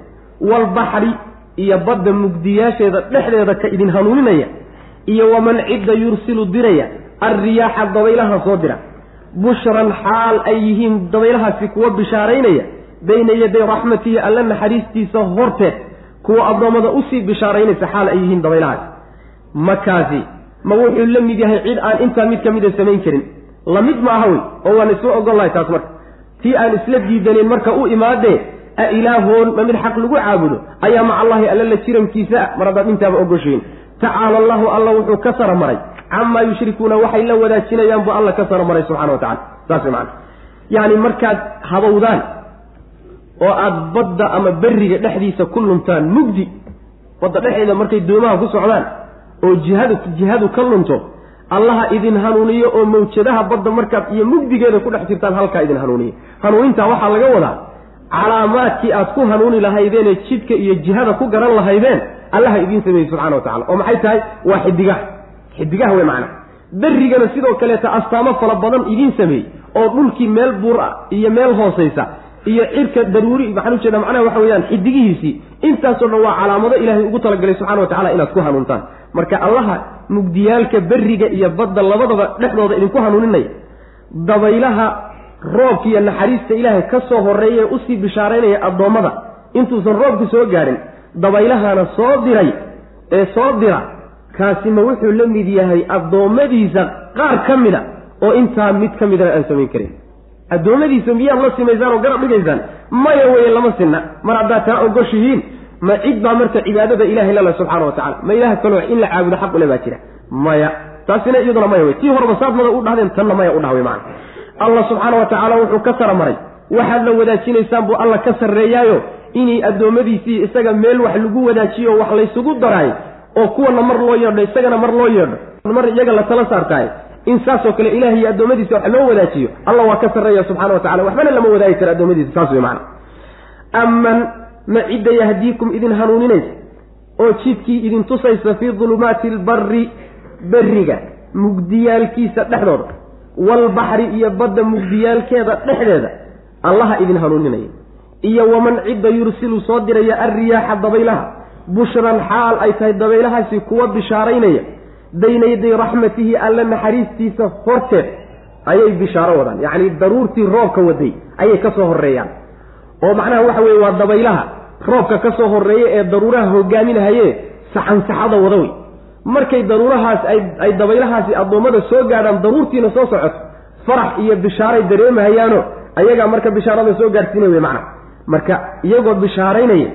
waalbaxri iyo badda mugdiyaasheeda dhexdeeda ka idin hanuuninaya iyo waman cidda yursilu diraya alriyaaxa dabaylaha soo dira bushran xaal ay yihiin dabaylahaasi kuwa bishaaraynaya bayna yaday raxmatihi alla naxariistiisa horteed kuwa addoommada u sii bishaaraynaysa xaal ay yihiin dabaylahaasi makaasi ma wuxuu la mid yahay cid aan intaa mid ka mida samayn karin. La mid ma aha wey oo waan isla ogol taas marka. Tii aan isla diidanin marka u imaadee a ilaahoon ma mid xaq lagu caabudo ayaa maca allahi alla la jirankiisa ah. Mar haddaad intaaba ogoshiin tacaala allahu alla wuxuu ka sara maray. Camaa yushrikuuna waxay la wadaajinayaan buu alla ka sara maray subxana wa tacala saas wey macana yacni markaad habowdaan oo aada badda ama berriga dhexdiisa ku luntaan mugdi badda dhexeeda markay doomaha ku socdaan oo jihadu jihadu ka lunto allaha idin hanuuniyo oo mawjadaha badda markaad iyo mugdigeeda ku dhex jirtaan halkaa idin hanuuniyo. Hanuunintaa waxaa laga wadaa calaamaadkii aad ku hanuuni lahaydeene jidka iyo jihada ku garan lahaydeen allaha idiin sameeyey subxana wa tacala oo maxay tahay? Waa xidigaha xidigaha wey macana berrigana sidoo kaleeta astaamo fara badan idiin sameeyey oo dhulkii meel buur ah iyo meel hoosaysa iyo cirka daruuri maxaan ujeeda macnaha waxa weeyaan xidigihiisii intaasoo dhan waa calaamado ilaahay ugu talagalay subxana wa tacala inaad ku hanuuntaan. Marka allaha mugdiyaalka berriga iyo badda labadaba dhexdooda idinku hanuuninaya dabaylaha roobka iyo naxariista ilaahay ka soo horreeya ee u sii bishaaraynaya addoommada. Intuusan roobku soo gaadhin dabaylahana soo diray ee soo dira kaasi ma wuxuu la mid yahay addoommadiisa qaar ka mida oo intaa mid ka midana aan samayn karin addoommadiisa miyaad la simaysaan oo garab dhigaysaan? Maya weye lama sinna. Mar haddaad taa ogoshihiin ma cid baa marka cibaadada ilahay lala subxaana wa tacala ma ilaah kaloo in la caabudo xaq ule baa jira. Maya. Taasina iyaduna maya wey tii horeba saadmada u dhahdeen tanna maya u dhah wey macana allah subxaana wa tacaala wuxuu ka sara maray. Waxaad la wadaajinaysaan buu alla ka sarreeyaayo inay addoommadiisii isaga meel wax lagu wadaajiyo wax laysugu daraayo oo kuwana mar loo yeedho isagana mar loo yeedho. Mar iyaga la tala saartahay in saasoo kale ilahay iyo addoommadiisa wax loo wadaajiyo allah waa ka sarreeya subxana wa tacala waxbana lama wadaagi karo addoommadiisa saas wey macana aman ma cidda yahdiikum idin hanuuninaysa oo jidkii idin tusaysa fii dulumaati albarri berriga mugdiyaalkiisa dhexdooda waalbaxri iyo badda mugdiyaalkeeda dhexdeeda allaha idin hanuuninaya. Iyo waman cidda yursilu soo diraya alriyaaxa dabaylaha bushran xaal ay tahay dabaylahaasi kuwa bishaaraynaya bayna yaday raxmatihi alla naxariistiisa horteed ayay bishaaro wadaan. Yacni daruurtii roobka waday ayay ka soo horreeyaan. Oo macnaha waxa weeye waa dabaylaha. Roobka ka soo horreeya ee daruuraha hogaaminahaye saxansaxada wada wey. Markay daruurahaas ay ay dabaylahaasi addoommada soo gaadhaan daruurtiina soo socoto farax iyo bishaaray dareemahayaano ayagaa marka bishaarada soo gaadhsiinay wey macna. Marka iyagoo bishaaraynaya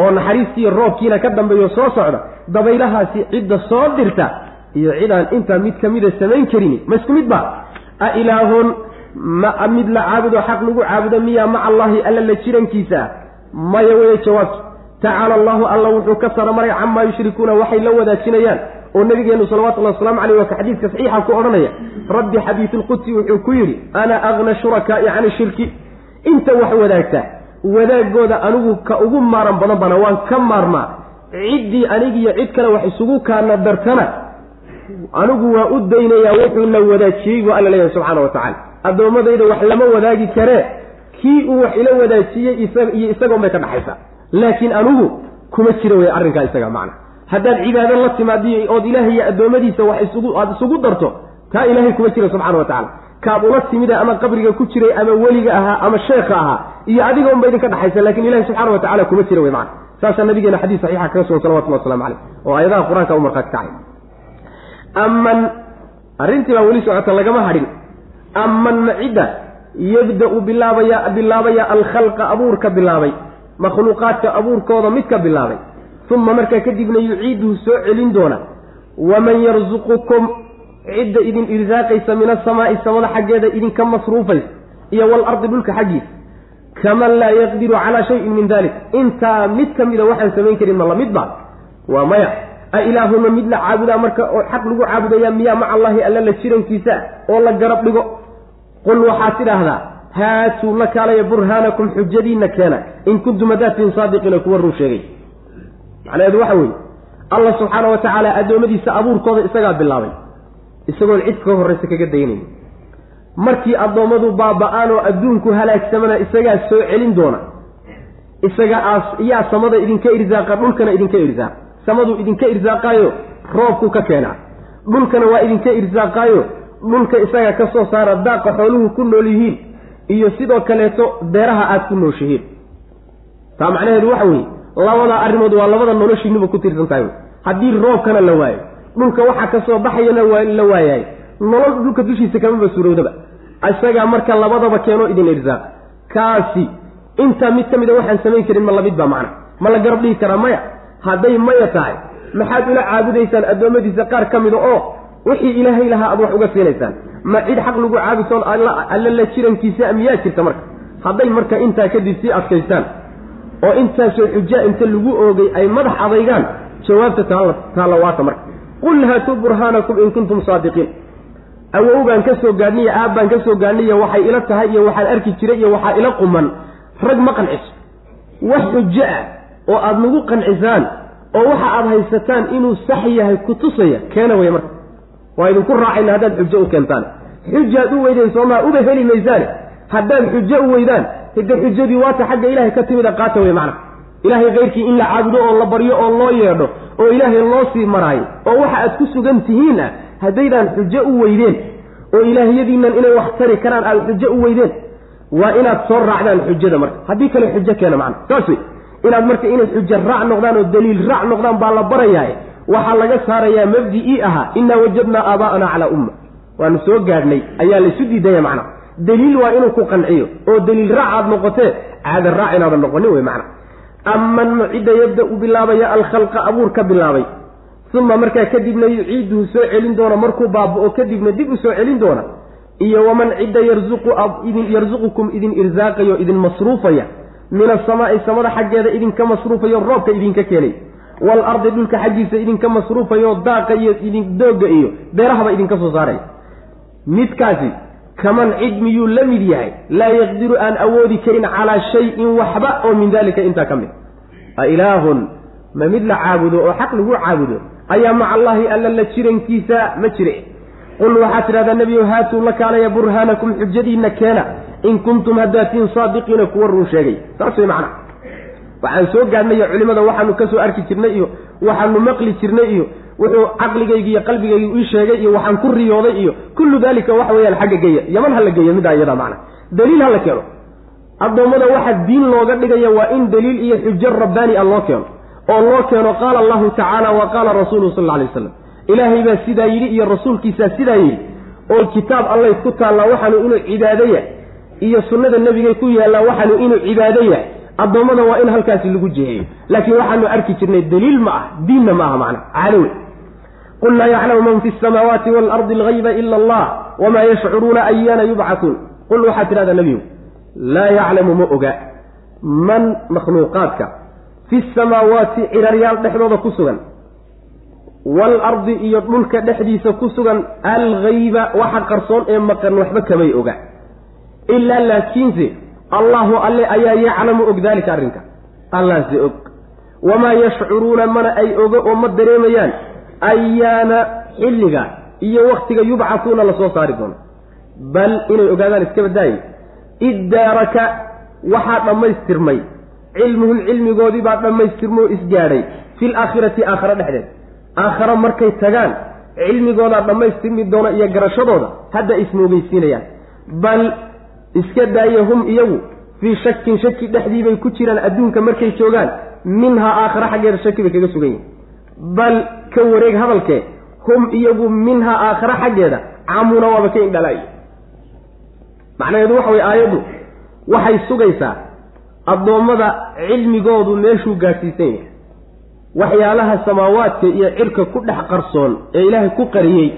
oo naxariistiiyo roobkiina ka dambeeyo soo socda dabaylahaasi cidda soo dirta iyo cidaan intaa mid ka mida samayn karini. Ma isku mid ba? A ilaahun ma mid la caabudo xaq lagu caabudo miyaa maca allaahi alla la jirankiisa? Maya weye jawaabtu tacaala allahu alla wuxuu ka saramaray camaa yushrikuuna waxay la wadaajinayaan. Oo nabigeenu salawatullahi wasalaamu caleyh waa ka xadiidka saxiixa ku odhanaya. Rabbi xadiisulqudsi wuxuu ku yidhi ana agna shurakaa'i cani shirki. Inta wax wadaagta wadaagooda anigu ka ugu maaran badan bana waan ka maarmaa. Ciddii anigiyo cid kale wax isugu kaana dartana anigu waa u daynayaa wuxuuna wadaajiyey buu alla leeyahay subxaana wa tacala addoommadayda wax lama wadaagi karee kii uu wax ila wadaajiyey iyo isagoon bay ka dhaxaysaa. Laakiin anigu kuma jira wey arrinkaa isaga macna. Haddaad cibaado la timaadiyo ood ilaahay iyo addoommadiisa wax isugu aada isugu darto taa ilaahay kuma jira subxana wa tacala kaad ula timida ama qabriga ku jiray ama weliga ahaa ama sheekha ahaa iyo adiga unba idinka dhexaysa laakiin ilahi subxana wa tacala kuma jira wey macana saasaa nabigeena xadiis saxiixa kaga sugan salawatullah waslamu caleyh oo aayadaha qur'aanka u markhaati kacay aman arrintii baa weli socota lagama hadhin. Aman macidda yabda-u bilaabaya bilaabaya alkhalqa abuurka bilaabay. Makhluuqaadka abuurkooda mid ka bilaabay. Uma markaa kadibna yuciiduhu soo celin doona. Waman yarzuqukum cidda idin irsaaqaysa min asamaa'i samada xaggeeda idinka masruufaysa. Iyo waalardi dhulka xaggiisa. Kaman laa yaqdiru calaa shayin min dalik intaa mid ka mida waxaan samayn karin ma la mid ba waa maya a ilaahuna mid la caabudaa marka oo xaq lagu caabudayaa miyaa maca allaahi alla la jirankiisa oo la garab dhigo. Qul waxaad tidhaahdaa haatuu la kaalaya burhaanakum xujadiinna keena in kuntum hadaatiin saadiqiina kuwa ruu sheegay. Macnaheedu waxa weeye allah subxaana wa tacaala addoommadiisa abuurkooda isagaa bilaabay isagoon cid ka horraysa kaga daynayn. Markii addoommadu baaba-aan oo adduunku halaagsamana isagaa soo celin doona isaga aas yaa samada idinka irsaaqa dhulkana idinka irsaaqa samadu idinka irsaaqaayo roobku ka keenaa. Dhulkana waa idinka irsaaqaayo. Dhulka isaga ka soo saara daaqa xooluhu ku nool yihiin. Iyo sidoo kaleeto beeraha aada ku nooshihiin. Taa macnaheedu waxa weeye labadaa arrimood waa labada noloshiinuba ku tiirsan tahay haddii roobkana la waayo dhulka waxaa ka soo baxayana waa la waayahay nolol dhulka dushiisa kamaba suurowdaba isagaa marka labadaba keeno idin irsaaq. Kaasi intaa mid ka mida waxaan samayn karin ma la mid baa macna. Ma la garab dhigi karaa maya hadday maya tahay maxaad ula caabudaysaan addoommadiisa qaar ka mida oo wixii ilaahay lahaa aad wax uga siinaysaan ma cid xaq lagu caabisoon alla la jirankiisa miyaa jirta marka? Hadday marka intaa kadib sii adkaystaan oo intaasoo xujaa inta lagu oogay ay madax adaygaan jawaabta taalla waata marka. Qul haatuu burhaanakum in kuntum saadiqiin. Awow baan ka soo gaadhniyo aab baan ka soo gaadhniyo waxay ila tahay iyo waxaan arki jiray iyo waxaa ila quman rag ma qanciso wax xujo ah oo aada nagu qancisaan oo waxa aada haysataan inuu sax yahay ku tusaya keena wey marka. Waa idinku raacayna haddaad xujo u keentaan. Xujaad u weydeen soomaa uba heli maysaane? Haddaad xujo u weydaan hidde xujadii waata xagga ilaahay ka timida qaata wey macna. Ilaahay kayrkii in la caabudo oo la baryo oo loo yeedho oo ilaahay loo sii maraayo oo waxa aad ku sugan tihiin ah haddaydaan xujo u weydeen oo ilaahyadiinnan inay wax tari karaan aad xujo u weydeen waa inaad soo raacdaan xujada marka. Haddii kale xujo keena macna. Saas wey inaad marka inay xujo raac noqdaan oo daliil raac noqdaan baa la barayaa waxaa laga saarayaa mabdi-ii ahaa innaa wajadnaa aabaa'ana calaa umma. Waanu soo gaadhnay ayaa laysu diidaya macna. Daliil waa inuu ku qanciyo oo daliil raac aad noqotee caada raac inaadan noqonin wey macna. Aman cidda yabda u bilaabaya alkhalqa abuur ka bilaabay. Uma markaa kadibna yuciiduhu soo celin doona markuu baaba-o kadibna dib u soo celin doona. Iyo waman cidda yarzuqidin yarzuqukum idin irsaaqayo idin masruufaya min asamaa'i samada xaggeeda idinka masruufayo roobka idinka keenay. Waalardi dhulka xaggiisa idinka masruufayo daaqa iyo idin doogga iyo beerahaba idinka soo saaraya midkaasi kaman cid miyuu la mid yahay? Laa yaqdiru aan awoodi karin calaa shayin waxba oo min dalika intaa ka mid. A ilaahun ma mid la caabudo oo xaq lagu caabudo? Ayaa maca allaahi alla la jirankiisa ma jire. Qul waxaad tidhahdaa nebiyow haatuu la kaalaya burhaanakum xujadiinna keena in kuntum haddaatiin saadiqiina kuwa run sheegay. Saas way macna. Waxaan soo gaadhnay culimada waxaanu ka soo arki jirnay iyo waxaanu maqli jirnay iyo wuxuu caqligaygi iyo qalbigaygi ii sheegay iyo waxaan ku riyooday iyo kullu daalika waxa weeyaan xagga geeya. Yaman ha la geeya middaa iyadaa macna. Daliil ha la keeno. Addoommada waxa diin looga dhigaya waa in daliil iyo xujo rabbaani a loo keeno. Oo loo keeno qaala allahu tacaala wa qaala rasuuluhu sal alla alay waslam ilaahay baa sidaa yidhi iyo rasuulkiisaa sidaa yidhi oo kitaab allay ku taallaa waxaanu inuu cibaado yahay iyo sunnada nebigay ku yaallaa waxaanu inuu cibaado yahay. Addoommada waa in halkaasi lagu jiheeyo laakiin waxaanu arki jirnay daliil ma ah diinna ma aha macna. Calowe qul laa yaclamu man fi samaawaati waalardi algayba ila allah wamaa yashcuruuna ayaana yubcatuun qul waxaad tidhahdaa nebigu laa yaclamu ma oga man makhluuqaadka fi samaawaati ciraryaal dhexdooda ku sugan waalardi iyo dhulka dhexdiisa ku sugan algayba waxa qarsoon ee maqan waxba kamay oga ilaa laakiinse allahu alle ayaa yaclamu og daalika arrinka allaase og wamaa yashcuruuna mana ay oga oo ma dareemayaan ayaana xilliga iyo waktiga yubcatuuna la soo saari doono bal inay ogaadaan iska badaaye iddaaraka waxaa dhammaystirmay cilmuhum cilmigoodii baa dhammaystirmo isgaadhay fil aakhirati aakhare dhexdeed aakhare markay tagaan cilmigoodaa dhammaystirmi doona iyo garashadooda hadda ismoogeysiinayaan bal iska daaya hum iyagu fii shakin shaki dhexdii bay ku jiraan adduunka markay joogaan minhaa aakhare xaggeeda shaki bay kaga sugan yihiin bal ka wareeg hadalkee hum iyagu minhaa aakhare xaggeeda camuna waaba ka indhalaayo macnaheedu waxa weye aayaddu waxay sugaysaa addoommada cilmigoodu meeshuu gaadhsiisan yahay waxyaalaha samaawaadka iyo cirka ku dhex qarsoon ee ilaahay ku qariyey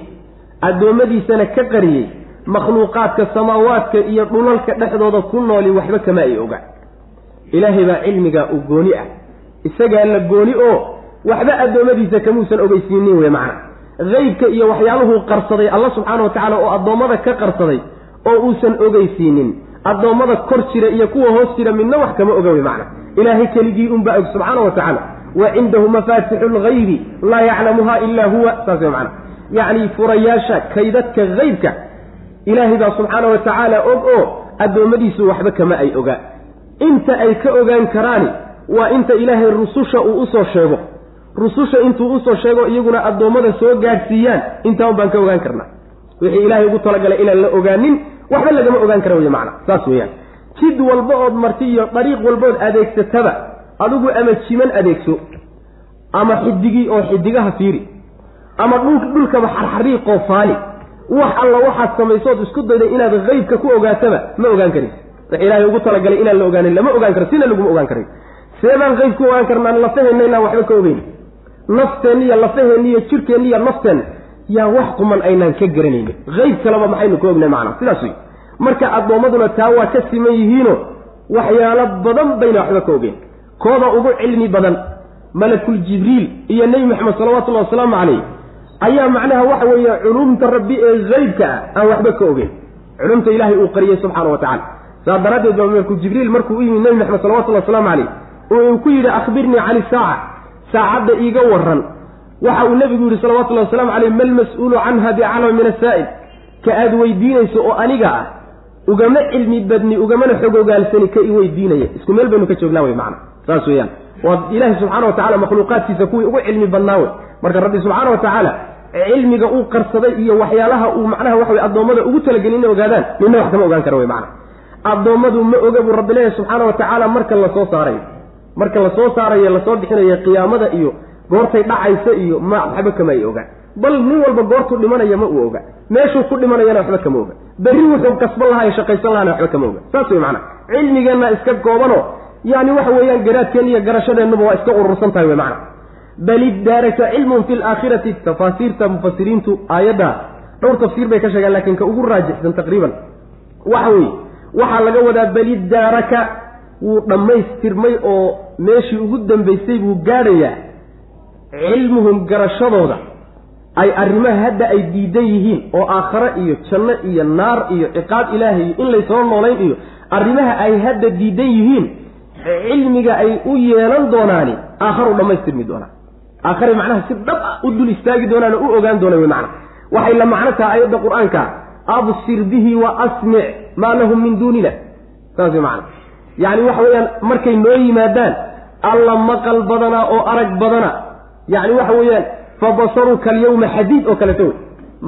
addoommadiisana ka qariyey makhluuqaadka samaawaadka iyo dhulalka dhexdooda ku nooli waxba kama ay oga. Ilaahay baa cilmigaa u gooni ah. Isagaa la gooni oo waxba addoommadiisa kamuusan ogeysiinin wey macna. Haybka iyo waxyaaluhuu qarsaday alla subxaana wa tacaala oo addoommada ka qarsaday oo uusan ogeysiinin. Addoommada kor jira iyo kuwa hoos jira midna wax kama oga wey macna. Ilaahay keligii unbaa og subxaana wa tacaala wa cindahu mafaatixu lgaybi laa yaclamuha ilaa huwa. Saas wey macna. Yacni furayaasha kaydadka haybka ilaahay baa subxaana wa tacaala og oo addoommadiisu waxba kama ay ogaa inta ay ka ogaan karaani waa inta ilaahay rususha uu u soo sheego. Rususha intuu u soo sheego iyaguna addoommada soo gaadhsiiyaan intaan baan ka ogaan karnaa. Wixii ilaahay ugu talagalay inaan la ogaanin waxba lagama ogaan kara wey macna. Saas weeyaan. Jid walba ood marti iyo dariiq walbood adeegsataba adigu ama jiman adeegso ama xidigii oo xidigaha fiiri ama dhul dhulkaba xarxariiqoo faali wax alla waxaad samaysood isku dayday inaad haybka ku ogaataba ma ogaan karin. Wax ilaahay ugu talagalay inaan la ogaanin lama ogaan karo sina laguma ogaan karay seebaan qayb ku ogaan karnaan lafaheenna inaan waxba ka ogeyn. Nafteenna iyo lafaheenna iyo jirkeenna iyo nafteenna yaa wax quman aynaan ka garanaynin. Hayb kaleba maxaynu ka ognay macnaa sidaas wey marka addoommaduna taa waa ka siman yihiino waxyaalo badan bayna waxba ka ogeen kooda ugu cilmi badan malakul jibriil iyo nebi maxamed salawatullahi wasalaamu calayh ayaa macnaha waxa weeye culumta rabbi ee haybka ah aan waxba ka ogeyn. Culumta ilaahay uu qariyey subxaana wa tacala saas daraaddeed baa malakul jibriil markuu u yimi nebi maxamed salawatullahi wasalaamu calayh oo uu ku yidhi akhbirnii cani saaca. Saacadda iiga waran waxa uu nebigu yidhi salawatullahi waslamu caleyh malmas-uulu canha bicalama min asaa'il ka aada weydiinayso oo aniga ah ugama cilmi badni ugamana xog ogaalsani ka i weydiinaya. Isku meel baynu ka joognaa wey macana saas weeyaan. Waa ilaahi subxaana wa tacala makhluuqaadkiisa kuwii ugu cilmi badnaa wey marka rabbi subxaana wa tacaala cilmiga uu qarsaday iyo waxyaalaha uu macnaha waxa wey addoommada ugu talagelin inay ogaadaan midna wax kama ogaan kara wey macana addoommadu ma oga buu rabbi leeyahy subxaana wa tacaala marka la soo saarayo marka la soo saarayo la soo bixinayo qiyaamada iyo goortay dhacaysa iyo ma waxba kama ay ogaan bal nin walba goortuu dhimanaya ma uu oga. Meeshuu ku dhimanayana waxba kama oga. Berri wuxuu kasban lahaa ee shaqaysan lahana waxba kama oga. Saas wey macana cilmigeenna iska goobanoo yani waxa weeyaan garaadkeen iyo garashadeennuba waa iska urursan tahay wey macana bal iddaaraka cilmun fi laakhirati tafaasiirta mufasiriintu aayadda dhowr tafsiir bay ka sheegaan laakiin ka ugu raajixsan taqriiban. Waxa weeye waxaa laga wadaa bal iddaaraka wuu dhammaystirmay oo meeshii ugu dambaysay buu gaadhayaa cilmuhum garashadooda. Ay arrimaha hadda ay diidan yihiin oo aakhare iyo janno iyo naar iyo ciqaab ilaahay iyo in laysoo noolayn iyo arrimaha ay hadda diidan yihiin cilmiga ay u yeelan doonaani aakharu dhammaystirmi doonaa aakhare macnaha si dhab ah u dul istaagi doonaan oo u ogaan doona wey macna. Waxay la macno taha ayadda qur'aanka absir bihi wa asmic maa lahum min duunina saas wey macana yacni waxa weeyaan markay noo yimaadaan alla maqal badana oo arag badana. Yacni waxa weeyaan fa basaruka alyawma xadiid oo kaleto wey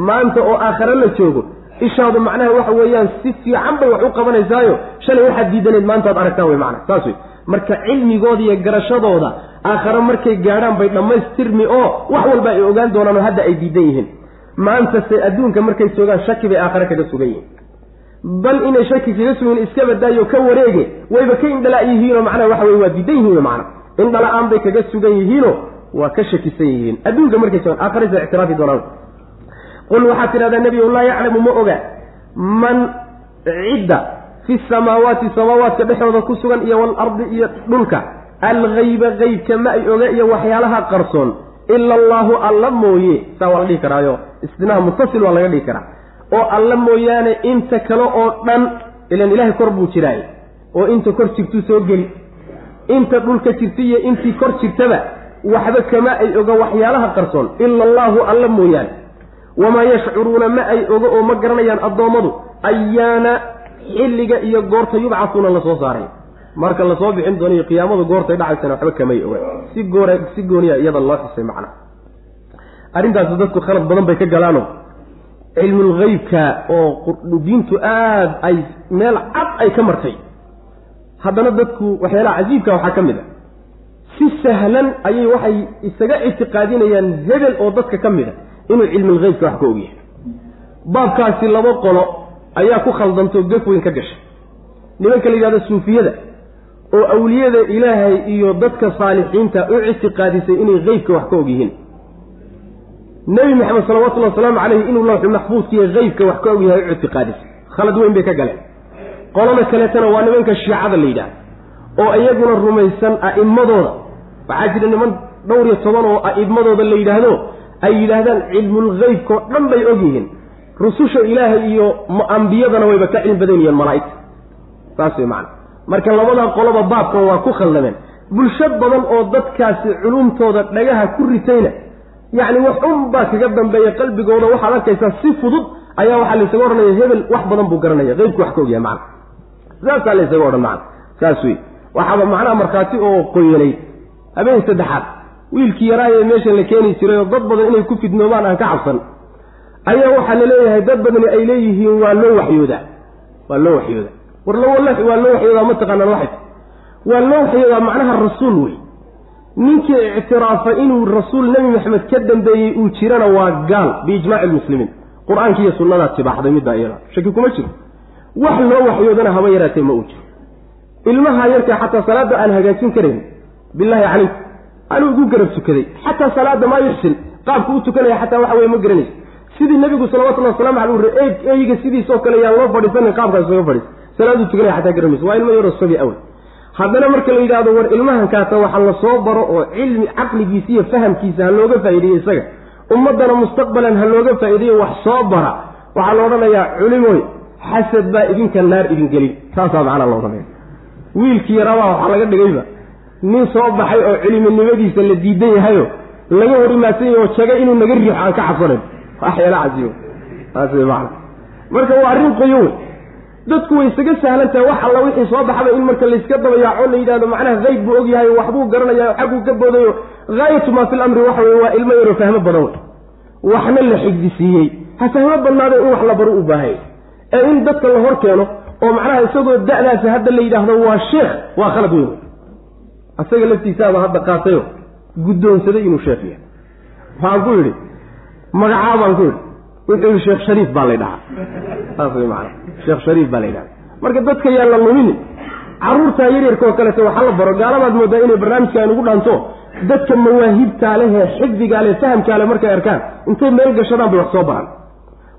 maanta oo aakhare la joogo ishaadu macnaha waxa weeyaan si fiican bay wax u qabanaysaayo shalay waxaad diidaneed maantaad aragtaan wey macana saas wey marka cilmigooda iyo garashadooda aakhare markay gaadhaan bay dhammaystirmi oo wax walba ay ogaan doonaan oo hadda ay diidan yihiin. Maantase adduunka markay joogaan shaki bay aakhare kaga sugan yihiin. Bal inay shaki kaga sugan iska badaayo ka wareege wayba ka indhala yihiinoo macnaha waxa weye waa diidan yihiin macana indhala-aan bay kaga sugan yihiinoo waa ka shakisan yihiin. Adduunka markay joogaan aakharaysa ictiraafi doonaan. Qul waxaad tidhahdaa nebigu laa yaclamu ma oga man cidda fi samaawaati samaawaadka dhexdooda ku sugan iyo waalardi iyo dhulka. Algayba qeybka ma ay oga iyo waxyaalaha qarsoon. Ila allaahu alla mooye. Saa waa la dhihi karaayo. Istinaha mutasil waa laga dhihi karaa. Oo alla mooyaane inta kale oo dhan ilan ilaahay kor buu jiraay oo inta kor jirtuu soo geli. Inta dhulka jirta iyo intii kor jirtaba waxba kama ay oga waxyaalaha qarsoon. Ila allaahu alla mooyaane. Wamaa yashcuruuna ma ay oga oo ma garanayaan addoommadu. Ayaana xilliga iyo goorta yubcasuuna la soo saaray. Marka la soo bixin doono iyo qiyaamadu goortay dhacaysana waxba kamay oga si goore si gooniya iyada loo xusay macna. Arrintaasi dadku khalad badan bay ka galaano. Cilmulgeybka oo diintu aada ay meel cad ay ka martay. Haddana dadku waxyaalaha cajiibka waxaa ka mid a. Si sahlan ayay waxay isaga ictiqaadinayaan hebel oo dadka ka mid a inuu cilmulgeybka wax ka ogyahay baabkaasi laba qolo ayaa ku khaldantoo gef weyn ka gashay. Nimanka la yidhahdo suufiyada oo awliyada ilaahay iyo dadka saalixiinta u ictiqaadisay inay qeybka wax ka og yihiin nebi maxamed salawatullhi wasalaamu caleyhi inuu lawxu maxfuudkiiyo qeybka wax ka og yahay u ictiqaadisay. Khalad weyn bay ka galeen. Qolada kaleetana waa nimanka shiicada la yidhahdo oo iyaguna rumaysan a'immadooda waxaa jira niman dhowr iyo toban oo a'immadooda la yidhaahdo ay yidhaahdaan cilmulgeybkao dhan bay og yihiin rususha ilaahay iyo ambiyadana wayba ka cilmi badan yihiin malaa'igta saas way macana marka labada qoloba baabkan waa ku khaldameen. Bulsho badan oo dadkaasi culumtooda dhagaha ku ritayna yacni wax un baa kaga dambeeya qalbigooda waxaad arkaysaa si fudud ayaa waxaa laysaga odhanaya hebel wax badan buu garanaya qeybku wax ka ogyahay macana saasaa laysaga odhan macana saas wey waxaaba macnaha markhaati oo qoyanay habeen saddexaad wiilkii yaraayee meeshan la keeni jiray oo dad badan inay ku fidnoobaan aan ka cabsan ayaa waxaa la leeyahay dad badani ay leeyihiin waa loo waxyoodaa. Waa loo waxyoodaa. War waa loo waxyoodaa mataqaanaan waxay. Waa loo waxyoodaa macnaha rasuul wey. Ninkii ictiraafa inuu rasuul nebi maxamed ka dambeeyey uu jirana waa gaal biijmaaci lmuslimiin qur'aanki iyo sunnadaa tibaaxday middaa iyada. Shaki kuma jiro. Wax loo waxyoodana haba yaraatee ma uu jiro. Ilmaha yarka xataa salaadda aan hagaajin karayn bilaahi calayk anuu igu garab tukaday. Xataa salaada maa yuxsin. Qaabku u tukanaya xataa waxa weye ma garanaysa sidii nabigu salawatullhi waslamu alay uri eeg eyga sidiisoo kale yaan loo fadhiisanin qaabkaas isaga fadhiis. Salaaduu tukanaya xataa garanaysa waa ilmo yaroo sabi awey haddana marka la yidhahdo war ilmahankaasa waxa la soo baro oo cilmi caqligiisa iyo fahamkiisa ha looga faa'iideeyo isaga. Ummaddana mustaqbalan ha looga faa'iideeyo wax soo bara. Waxaa la odhanayaa culimoy xasad baa idinka naar idin gelin. Taasaa macnaa la odhanaya wiilkii yaraabaa waxaa laga dhigayba nin soo baxay oo ciliminimadiisa la diidan yahayo laga hor imaadsan yahy oo jaga inuu naga riixo aan ka cabsanayn waxyaala casiibo taas macana marka waa arrin qoyo wey dadku way isaga sahlan tahay wax alla wixii soo baxaba in marka layska dabayaaco la yidhahdo macnaha qayb buu og yahay waxbuu garanayaa xagguu ka boodayo. Haayatu maa fi lamri waxa weye waa ilmo yaroo fahmo badan wey waxna la xigdisiiyey ha fahmo badnaado in wax la baro u baahaya ee in dadka la hor keeno oo macnaha isagoo da'daasi hadda la yidhaahdo waa sheekh waa khalad weyn. Wey asaga laftiisaaba hadda qaatayo guddoonsaday inuu sheekh yahay. Waxaan ku yidhi magacaa baan ku yidhi wuxuu yidhi sheekh shariif baa lay dhahaa saas way macana sheekh shariif baa la yidhaha marka dadka yaan la lumini carruurtaa yaryarka oo kaleeto waxaa la baro gaalabaad moodaa inay barnaamijkaan ugu dhaanto dadka mawaahibtaa leh ee xifdigaa leh fahamkaa leh markay arkaan intay meel gashadaan bay wax soo baraan.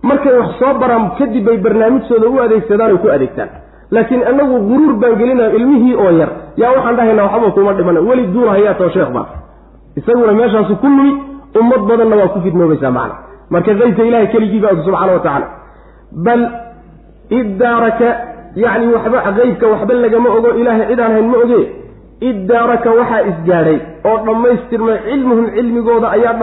Markay wax soo baraan kadib bay barnaamijtooda u adeegsadaan oy ku adeegtaan. Laakiin anagu guruur baan gelinayo ilmihii oo yar. Yaa waxaan dhahaynaa waxba kuma dhimana weli duulahayaa too sheekh baa isaguna meeshaasu ku numi ummad badanna waa ku fidnoobaysaa macna. Marka qaybka ilahay keligii baa og subxaana wa tacaala. Bal iddaaraka yacni waxba qaybka waxba lagama ogo ilaahay cid aan hayn ma oge iddaaraka waxaa isgaadhay oo dhammaystirmay cilmuhum cilmigooda ayaa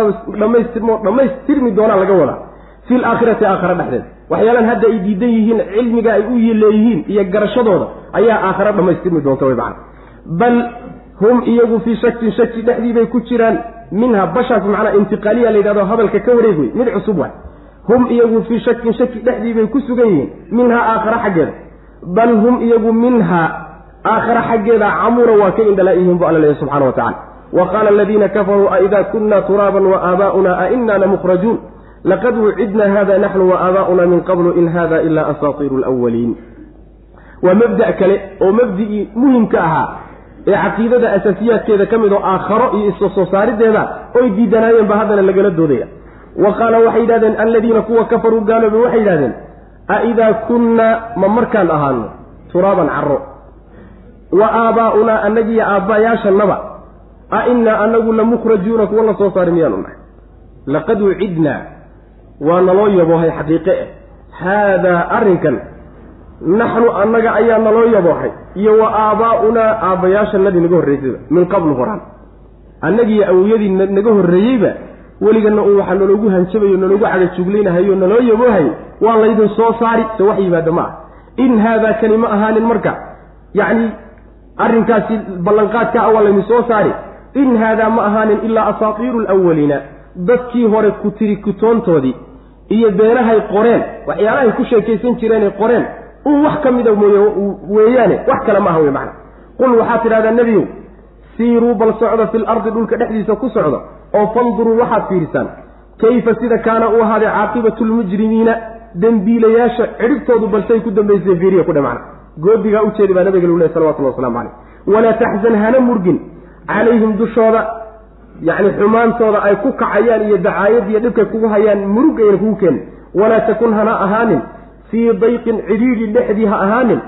dhammaystirmo dhammaystirmi doonaa laga wadaa. Fi laakhirati aakhare dhexdeeda waxyaalaan hadda ay diidan yihiin cilmiga ay u leeyihiin iyo garashadooda ayaa aakhare dhammaystirmi doonta way macana bal hum iyagu fii shakin shaki dhexdii bay ku jiraan minha bashaas macnaa intiqaaliya la yidhahdo hadalka ka wareeg wey mid cusub waay. Hum iyagu fii shakin shaki dhexdii bay ku sugan yihiin minhaa aakhara xaggeeda. Bal hum iyagu minhaa aakhara xaggeeda camura waa ka indhalaayihiin bu alla leeyahy subxana wa tacala wa qaala aladiina kafaruu aidaa kunna turaaban wa aabaa'una ainaa lamukhrajuun laqad wucidna hada naxnu wa aabaa'una min qablu in hada ila asaatiiru lwaliin waa mabda' kale oo mabdi'ii muhimka ahaa ee caqiidada asaasiyaadkeeda ka mid oo aakharo iyo isla soo saarideeda oy diidanaayeen ba haddana lagala doodaya. Wa qaala waxay yidhahdeen alladiina kuwa kafaruu gaaloobay waxay yidhahdeen a idaa kunnaa ma markaan ahaano turaaban carro. Wa aabaa'unaa annagiiyo aabbayaashannaba a innaa anagu lamukhrajuuna kuwa la soo saari miyaanu nahay. Laqad wucidnaa. Waa naloo yaboohay xaqiiqe eh. Haadaa arrinkan naxnu annaga ayaa naloo yaboohay iyo wa aabaa'unaa aabbayaashanadii naga horraysayba min qablu horaan annagiiyo awowyadii naga horreeyeyba weligana un waxaa naloogu hanjabayo naloogu cagajuglaynahayo naloo yaboohay waa laydin soo saari se wax yimaada ma ah in haadaa kani ma ahaanin marka yacni arrinkaasi ballanqaadka ah waa laydin soo saari in haadaa ma ahaanin ilaa asaatiiru alawaliina dadkii hore ku tiri kutoontoodii iyo beenahay qoreen waxyaalahay ku sheekaysan jireenay qoreen un wax ka mida mooye weeyaane wax kale maaha wey macna. Qul waxaad tidhahdaa nebiyow siiruu bal socda fil ardi dhulka dhexdiisa ku socda oo fanduruu waxaad fiirisaan kayfa sida kaana u ahaaday caaqibatu lmujrimiina dembiilayaasha cidhibtoodu balsay ku dambaysay fiiriya ku dhe macna. Goodigaa ujeedi baa nabiga lu leh salawatullah waslamu caleyh walaa taxzan hana murgin calayhim dushooda yacni xumaantooda ay ku kacayaan iyo dacaayad dhibkay kugu hayaan murug ayna kugu keenin. Walaa takun hana ahaanin fii dayqin cidhiidhi dhexdii ha ahaanin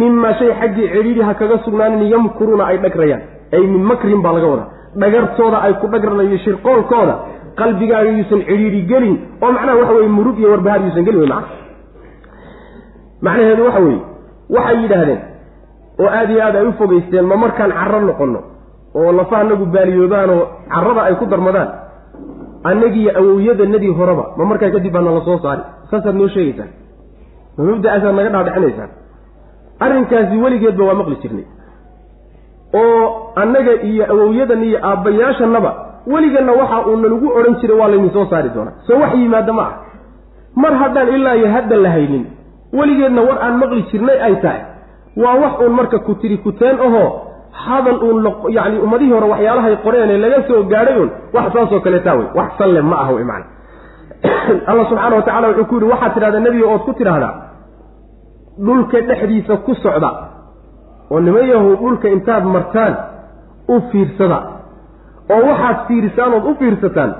mimaa shay xaggii cidhiidhi ha kaga sugnaanin yamkuruuna ay dhagrayaan. Ay min makrin baa laga wadaa. Dhagartooda ay ku dhagranayo shirqoolkooda qalbigaaga yuusan cidhiidhi gelin oo macnaha waxa weye murug iyo warbahaad yuusan gelin macna macnaheedu waxa weeye waxay yidhaahdeen oo aada iyo aad ay u fogeysteen ma markaan carro noqonno oo lafaha nagu baaliyoobaan oo carrada ay ku darmadaan annagiiyo awowyadanadii horeba ma markaa kadib baa nala soo saari. Saasaad noo sheegaysaan ma mubda'aasaad naga dhaadhicinaysaan arrinkaasi weligeedba waa maqli jirnay. Oo annaga iyo awowyadan iyo aabbayaashannaba weliganna waxa uu nalagu odhan jiray waa laydin soo saari doonaa. Soo wax yimaada ma ah. Mar haddaan ilaa iyo hadda la haynin weligeedna war aan maqli jirnay ay tahay. Waa wax uun marka ku tiri kuteen ahoo hadal uun yacni ummadihii hore waxyaalahay qoreen ee laga soo gaadhay un wax saasoo kaleetaa wey wax salle ma aha wey macana alla subxaana wa tacala wuxuu ku yidhi waxaad tidhahdaa nebiga ood ku tidhaahdaa dhulka dhexdiisa ku socda oo nimayahu dhulka intaad martaan u fiirsada oo waxaad fiirisaan ood u fiirsataan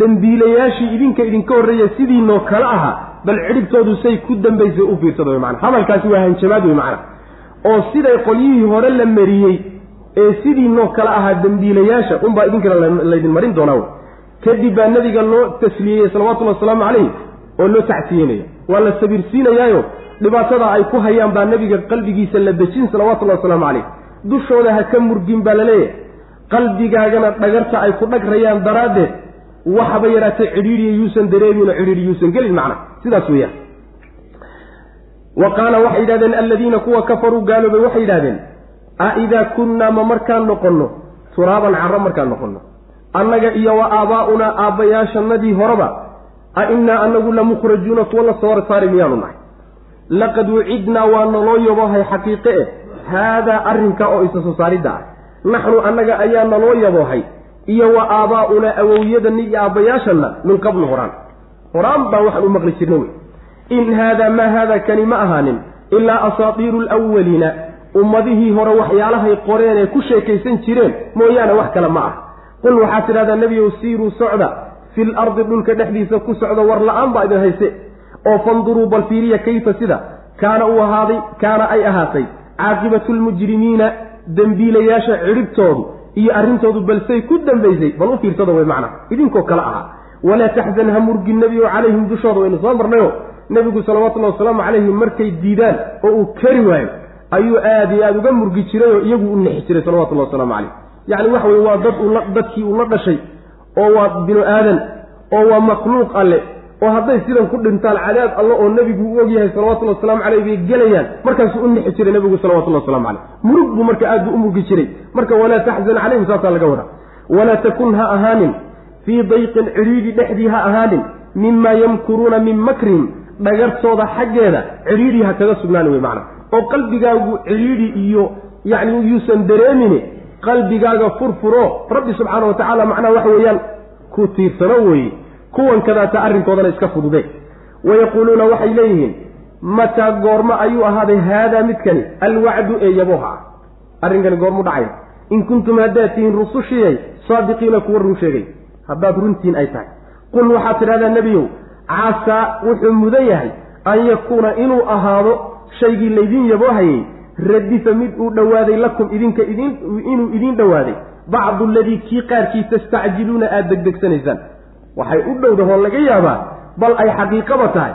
dembiilayaashii idinka idinka horreeya sidiinoo kale ahaa bal cidhibtoodu say ku dambaysay u fiirsada wey macana hadalkaasi waa hanjamaad wey macana oo siday qolyihii hore la mariyey ee sidiinoo kale ahaa dembiilayaasha unbaa idinkana laydin marin doonaa wey kadib baa nabiga loo tasliyeyey salawatullhi wasalaamu calayh oo loo tacsiyenaya waa la sabirsiinayaayo dhibaatada ay ku hayaan baa nabiga qalbigiisa la dejin salawatullahi wasalaamu calayh. Dushooda ha ka murgin baa la leeyahay. Qalbigaagana dhagarta ay ku dhagrayaan daraaddeed. Waxaba yaraatee cidhiidhiya yuusan dareemin oo cidhiidhi yuusan gelin macna. Sidaas weeyaan. Wa qaala waxay yidhahdeen alladiina kuwa kafaruu gaaloobay waxay yidhahdeen a idaa kunnaa ma markaan noqonno? Turaaban carro markaan noqonno? Annaga iyo wa aabaa'unaa aabbayaashannadii horeba a innaa anagu lamukhrajuuna kuwa la soo saari miyaanu nahay laqad wucidnaa waa naloo yaboohay xaqiiqe eh. Haadaa arrinka oo isa soo saaridda. Ah naxnu annaga ayaa naloo yaboohay. Iyo wa aabaa'unaa awowyadanni iyo aabbayaashanna min qablu horaan. Horaan baan waxaan u maqli jirna wey. In haadaa maa haada kani ma ahaanin ilaa asaatiiru alawaliina ummadihii hore waxyaalahay qoreen ee ku sheekaysan jireen mooyaane wax kale ma ah. Qul waxaad tidhahdaa nebiyow siiruu socda. Fil ardi dhulka dhexdiisa ku socda war la'aan baa idin hayse oo fanduruu bal fiiriya kayfa sida kaana uu ahaaday kaana ay ahaatay caaqibatu lmujrimiina dembiilayaasha cidhibtoodu iyo arrintoodu balsay ku dambaysay bal u fiirsada way macna idinkoo kale ahaa. Walaa taxzan ha murgin nebiyo calayhim dushooda waynu soo marnayo nebigu salawatullahi wasalaamu calayhi markay diidaan oo uu kari waayo ayuu aada iyo aada uga murgi jiray oo iyagu u nexi jiray salawatullahi wasalaamu calayh yacni waxa weye waa dad ula dadkii uu la dhashay oo waa binu aadan oo waa makhluuq alle oo hadday sidan ku dhintaan cadaab alle oo nebigu u ogyahay salawatullahi wasalaamu caleyh bay gelayaan markaasuu u nexi jiray nebigu salawatullahi waslamu caleyh murug buu marka aad buu u murgi jiray. Marka walaa taxzan calayhim saasaa laga wadaa. Walaa takun ha ahaanin fii dayqin cidhiidhi dhexdii ha ahaanin mimaa yamkuruuna min makrihim dhagartooda xaggeeda cidhiidhi ha kaga sugnaani wey macana oo qalbigaagu cidhiidhi iyo yacni yuusan dareemini qalbigaaga furfuro rabbi subxaana wa tacaala macnaha waxa weeyaan ku tiirsano weeye kuwan kadaata arrinkoodana iska fudude. Wayaquuluuna waxay leeyihiin mataa goormo ayuu ahaaday haadaa midkani alwacdu ee yaboha. Ah arrinkani goormu dhacay. In kuntum haddaad tihiin rusushiyay saadiqiina kuwa run sheegay. Haddaad runtiin ay tahay. Qul waxaad tidhahdaa nebiyow casaa wuxuu mudan yahay an yakuuna inuu ahaado shaygii laydin yaboohayay radifa mid uu dhowaaday lakum idinka idin inuu idiin dhowaaday bacdu aladii kii qaarkii tastacjiluuna aada degdegsanaysaan waxay u dhowdahoo laga yaabaa bal ay xaqiiqaba tahay.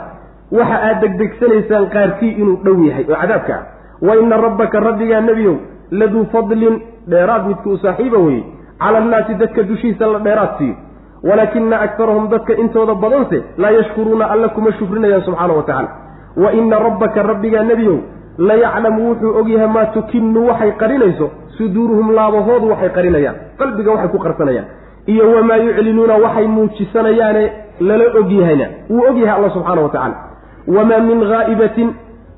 Waxa aad degdegsanaysaan qaarkii inuu dhow yahay oo cadaabka. Ah wa ina rabbaka rabbigaa nebiyow laduu fadlin dheeraad midka u saaxiiba weye cala annaasi dadka dushiisa la dheeraad siiyo. Walaakina akarahum dadka intooda badanse laa yashkuruuna alla kuma shukrinayaan subxaana wa tacaala. Wa ina rabbaka rabbigaa nebiyow la yaclamu wuxuu ogyahay maa tukinu waxay qarinayso suduuruhum laabahoodu waxay qarinayaan qalbiga waxay ku qarsanayaan iyo wamaa yuclinuuna waxay muujisanayaane lala ogyahayna wuu ogyahay alla subxaana wa tacaala. Wamaa min haa'ibatin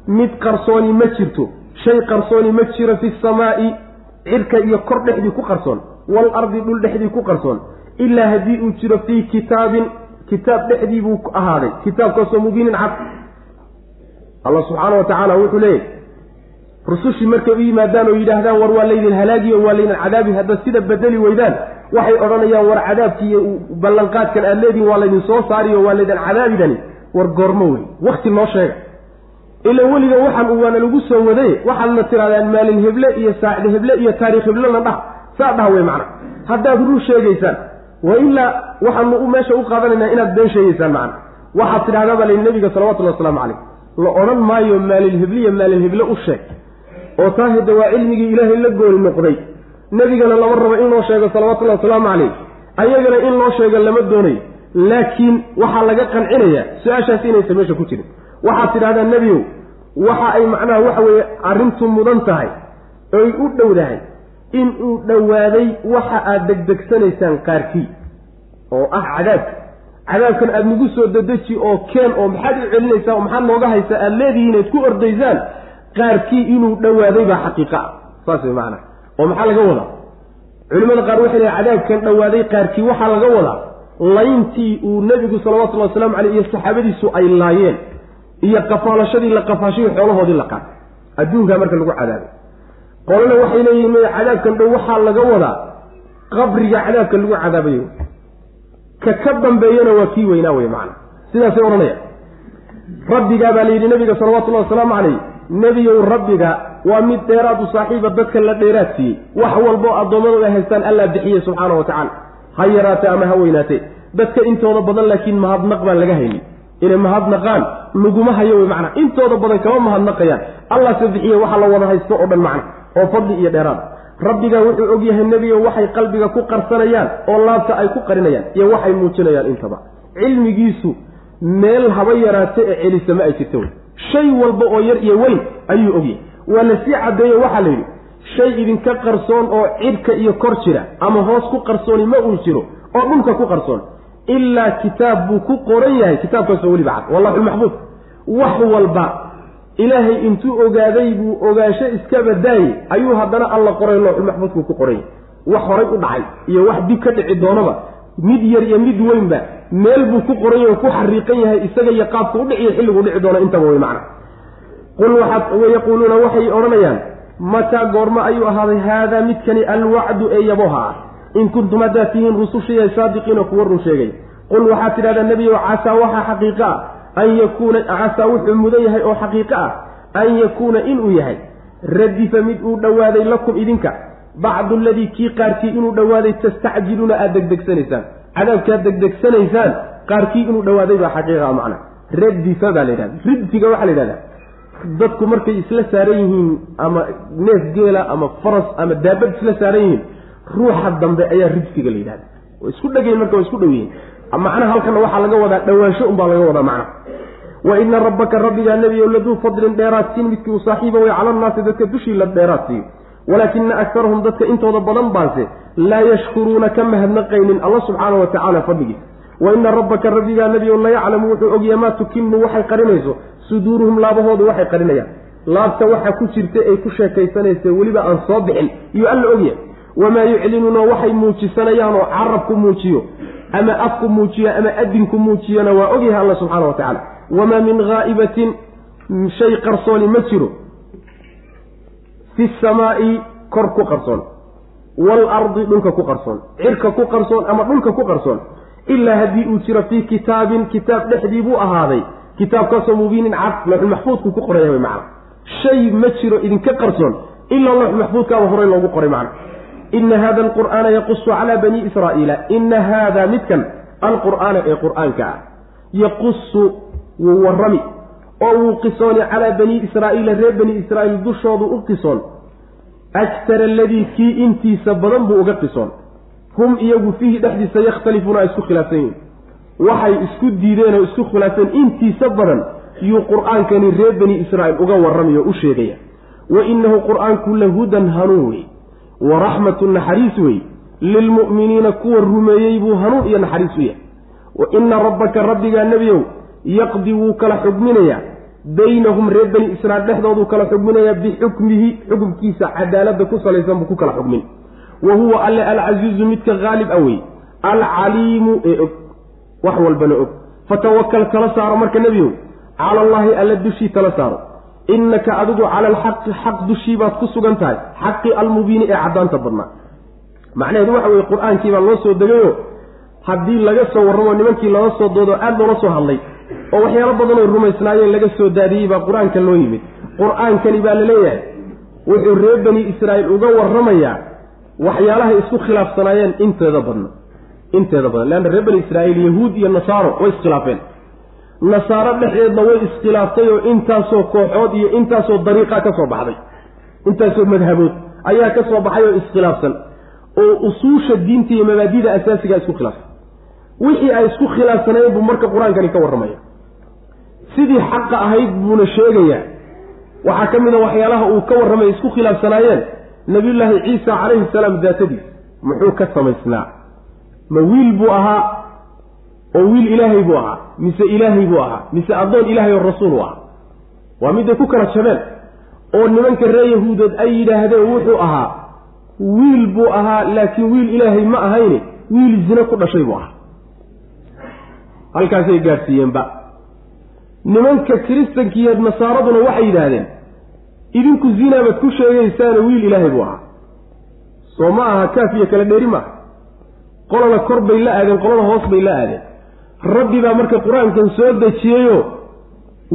mid qarsooni ma jirto. Shay qarsooni ma jiro fi samaa'i cirka iyo kor dhexdii ku qarsoon waalardi dhul dhexdii ku qarsoon. Ilaa haddii uu jiro fii kitaabin kitaab dhexdii buu ahaaday. Kitaabkaasoo mubiinin cad. Allah subxaana wa tacaala wuxuu leeyahy rusushii markay u yimaadaan oo yidhaahdaan war waa laydin halaagiyo waa laydin cadaabi haddaad sida bedeli weydaan waxay odhanayaan war cadaabkii iyo ballanqaadkan aad leedihin waa laydin soo saariyo waa laydin cadaabidani war goormo wey. Wakti noo sheega. Ila weliga waxaan waana lagu soo waday waxaadna tirahdaan maalin heble iyo saacid heble iyo taariikh heblena dhah saa dhah wey macna. Haddaad ruu sheegaysaan wa ilaa waxaanu u meesha u qaadanaynaa inaad been sheegaysaan macna. Waxaad tidhahdaa baa layihi nabiga salawatullahi wasalaamu calayh la odhan maayo maalin hebliya maalin heble u sheeg oo taa hidda waa cilmigii ilaahay la gooni noqday. Nebigana lama rabo in loo sheego salawatullahi wasalaamu calayh ayagana in loo sheego lama doonayo. Laakiin waxaa laga qancinayaa su'aashaas inaysan meesha ku jirin waxaad tidhahdaa nebiyow waxa ay macnaha waxa weeye arrintu mudan tahay oy u dhowdahay in uu dhowaaday waxa aad degdegsanaysaan qaarkii oo ah cadaabka cadaabkan aada nagu soo dadeji oo keen oo maxaad u celinaysaa oo maxaad nooga haysaa aada leedihiin ayd ku ordaysaan qaarkii inuu dhowaaday baa xaqiiqa ah. Saas way macnaha oo maxaa laga wadaa? Culimada qaar waxay leehay cadaabkan dhowaaday qaarkii waxaa laga wadaa layntii uu nebigu salawatullahi wasalaamu caleyh iyo saxaabadiisu ay laayeen iyo qafaalashadii la qafaashay xoolahoodii la qaatay. Adduunkaa marka lagu cadaabay. Qolana waxay leeyihiin maya cadaabkan dhow waxaa laga wadaa qabriga cadaabka lagu cadaabayo ka ka dambeeyana waa kii weynaa wey macana sidaasay odhanaya rabbigaa baa la yidhi nabiga salawatullahi wasalaamu calayh nebiyow rabbiga waa mid dheeraad u saaxiiba dadka la dheeraad siiyey wax walboo ay haystaan allaa bixiye subxaana wa tacaala. Ha yaraatee ama ha weynaatee dadka intooda badan laakiin mahadnaq baan laga haynin. Inay mahadnaqaan laguma hayo wey macna. Intooda badan kama mahadnaqayaan allahse bixiye waxa la wada haysto oo dhan macna oo fadli iyo dheeraad. Rabbigaa wuxuu og yahay nebigo waxay qalbiga ku qarsanayaan oo laabta ay ku qarinayaan iyo waxay muujinayaan intaba. Cilmigiisu meel haba yaraate ee celisa ma ay jirta wey shay walba oo yar iyo weyn ayuu ogyahay waa la sii caddeeyo waxaa la yidhi shay idinka qarsoon oo cidhka iyo kor jira ama hoos ku qarsooni ma uu jiro oo dhulka ku qarsoon ilaa kitaab buu ku qoran yahay kitaabkaasoo weliba cad. Wallaxulmaxbuud wax walba ilaahay intuu ogaaday buu ogaansho iska badaayey ayuu haddana alla qoray looxulmaxbuudkuu ku qoray. Wax horay u dhacay iyo wax dib ka dhici doonaba mid yar iyo mid weynba meel buu ku qoran yahay oo ku xariiqan yahay isaga iyo qaabku u dhiciyo xilliguu dhici doono intaba wey macna. Qul wayaquuluuna waxay odhanayaan mataa goormo ayuu ahaaday haadaa midkani alwacdu ee yaboha ah. In kuntum haddaad tihiin rusushiya saadiqiina kuwa run sheegay. Qul waxaad tidhahdaa nebiyow casaa waxaa xaqiiqa ah an yakuuna casaa wuxuu mudan yahay oo xaqiiqo ah an yakuuna inuu yahay. Radifa mid uu dhowaaday lakum idinka bacdu aladii kii qaarkii inuu dhowaaday tastacjiluuna aada degdegsanaysaan cadaabkaad degdegsanaysaan qaarkii inuu dhowaaday baa xaqiiqa macna. Radifa baa la yidhahda ridfiga waxaa la yidhahdaa. Dadku markay isla saaran yihiin ama neef geela ama faras ama daabad isla saaran yihiin ruuxa dambe ayaa ridfiga la yidhahda way isku dhegayn marka way isku dhow macnaha halkana waxaa laga wadaa dhawaansho unbaa laga wadaa macnaha wa ina rabbaka rabbigaa nebiyow laduu fadlin dheeraad siin midkii uu saaxiiba way cala annaasi dadka dushii la dheeraad siiyo walaakina akarahum dadka intooda badan baase laa yashkuruuna ka mahadnaqaynin alla subxaana wa tacaala fadligiisa wa ina rabbaka rabbigaa nebiyow la yaclamu wuxuu ogyahay maa tukinu waxay qarinayso. Suduuruhum laabahoodu waxay qarinayaan. Laabta waxa ku jirta ay ku sheekaysanaysa weliba aan soo bixin iyo alla ogyahay wamaa yuclinuuna waxay muujisanayaan oo carabku muujiyo ama afku muujiyo ama adinku muujiyana waa ogyahay alla subxaana wa tacaala wamaa min haa'ibatin shay qarsooni ma jiro fi samaa'i kor ku qarsoon waalardi dhulka ku qarsoon cirka ku qarsoon ama dhulka ku qarsoon ilaa haddii uu jiro fii kitaabin kitaab dhexdii buu ahaaday kitaabkaasoo mubiinin cad looxulmaxfuudku ku qoraya way macna shay ma jiro idinka qarsoon ilaa looxulmaxfuudkaaba horey loogu qoray macna ina hada alqur'aana yaqusu calaa bani israa'iila ina haada midkan alqur'aana ee qur'aanka ah yaqusu wuu warrami oo wuu qisooni calaa bani israa'iila reer bani israa'iil dushoodu u qisoon. Aktara aladii kii intiisa badan buu uga qisoon. Hum iyagu fiihi dhexdiisa yakhtalifuuna ay isku khilaafsan yihiin waxay isku diideen oo isku khilaafeen intiisa badan yuu qur'aankani reer bani israa'iil uga warramaya oo u sheegaya. Wa innahu qur'aanku la hudan hanuun wey wa raxmatu naxariis wey lilmu'miniina kuwa rumeeyey buu hanuun iyo naxariis u yahay. Wa ina rabbaka rabbigaa nebiyow yaqdi wuu kala xugminayaa baynahum reer bani israiil dhexdooduu kala xugminayaa bixukmihi xukumkiisa cadaaladda ku salaysan buu ku kala xugmin. Wa huwa alle alcasiizu midka haalib a wey alcaliimu ee og. Wax walbana og. Fatawakal tala saaro marka nebiyow cala allaahi alla dushii tala saaro. Innaka adigu cala alxaqi xaq dushii baad ku sugan tahay. Xaqi almubiini ee caddaanta badnaa. Macnaheedu waxa weye qur'aankii baa loo soo degayo. Haddii laga soo warramo nimankii lala soo doodo aada loola soo hadlay oo waxyaalo badan oy rumaysnaayeen laga soo daadiyey baa qur'aanka loo yimid. Qur'aankani baa la leeyahay. Wuxuu reer bani israa'iil uga warramayaa waxyaalahay isku khilaafsanaayeen inteeda badna. Inteeda badan leanna reer bani israa'iil yahuud iyo nasaaro way iskhilaafeen. Nasaaro dhexdeedna way iskhilaaftay oo intaasoo kooxood iyo intaasoo dariiqa ka soo baxday. Intaasoo madhabood ayaa ka soo baxay oo iskhilaafsan. Oo usuusha diinta iyo mabaadida asaasigaa isku khilaafsan wixii ay isku khilaafsanayeen buu marka qur'aankani ka warramaya. Sidii xaqa ahayd buuna sheegayaa. Waxaa ka mid a waxyaalaha uu ka warramaya isku khilaafsanaayeen nabiyullaahi ciisa calayhi salaam daatadiis. Muxuu ka samaysnaa. Ma wiil buu ahaa oo wiil ilaahay buu ahaa mise ilaahay buu ahaa mise addoon ilaahay oo rasuul u ahaa? Waa miday ku kala jabeen oo nimanka reer yahuudeed ay yidhaahdeen wuxuu ahaa wiil buu ahaa laakiin wiil ilaahay ma ahayne wiil zine ku dhashay buu ahaa halkaasay gaadhsiiyeenba nimanka kiristankiiyo nasaaraduna waxay yidhaahdeen idinku zinaabaad ku sheegaysaana wiil ilaahay buu ahaa. Soo ma aha kaaf iyo kala dheeri maaha. Qolana kor bay la aadeen qolana hoos bay la aadeen. Rabbi baa marka qur'aankan soo dejiyeyo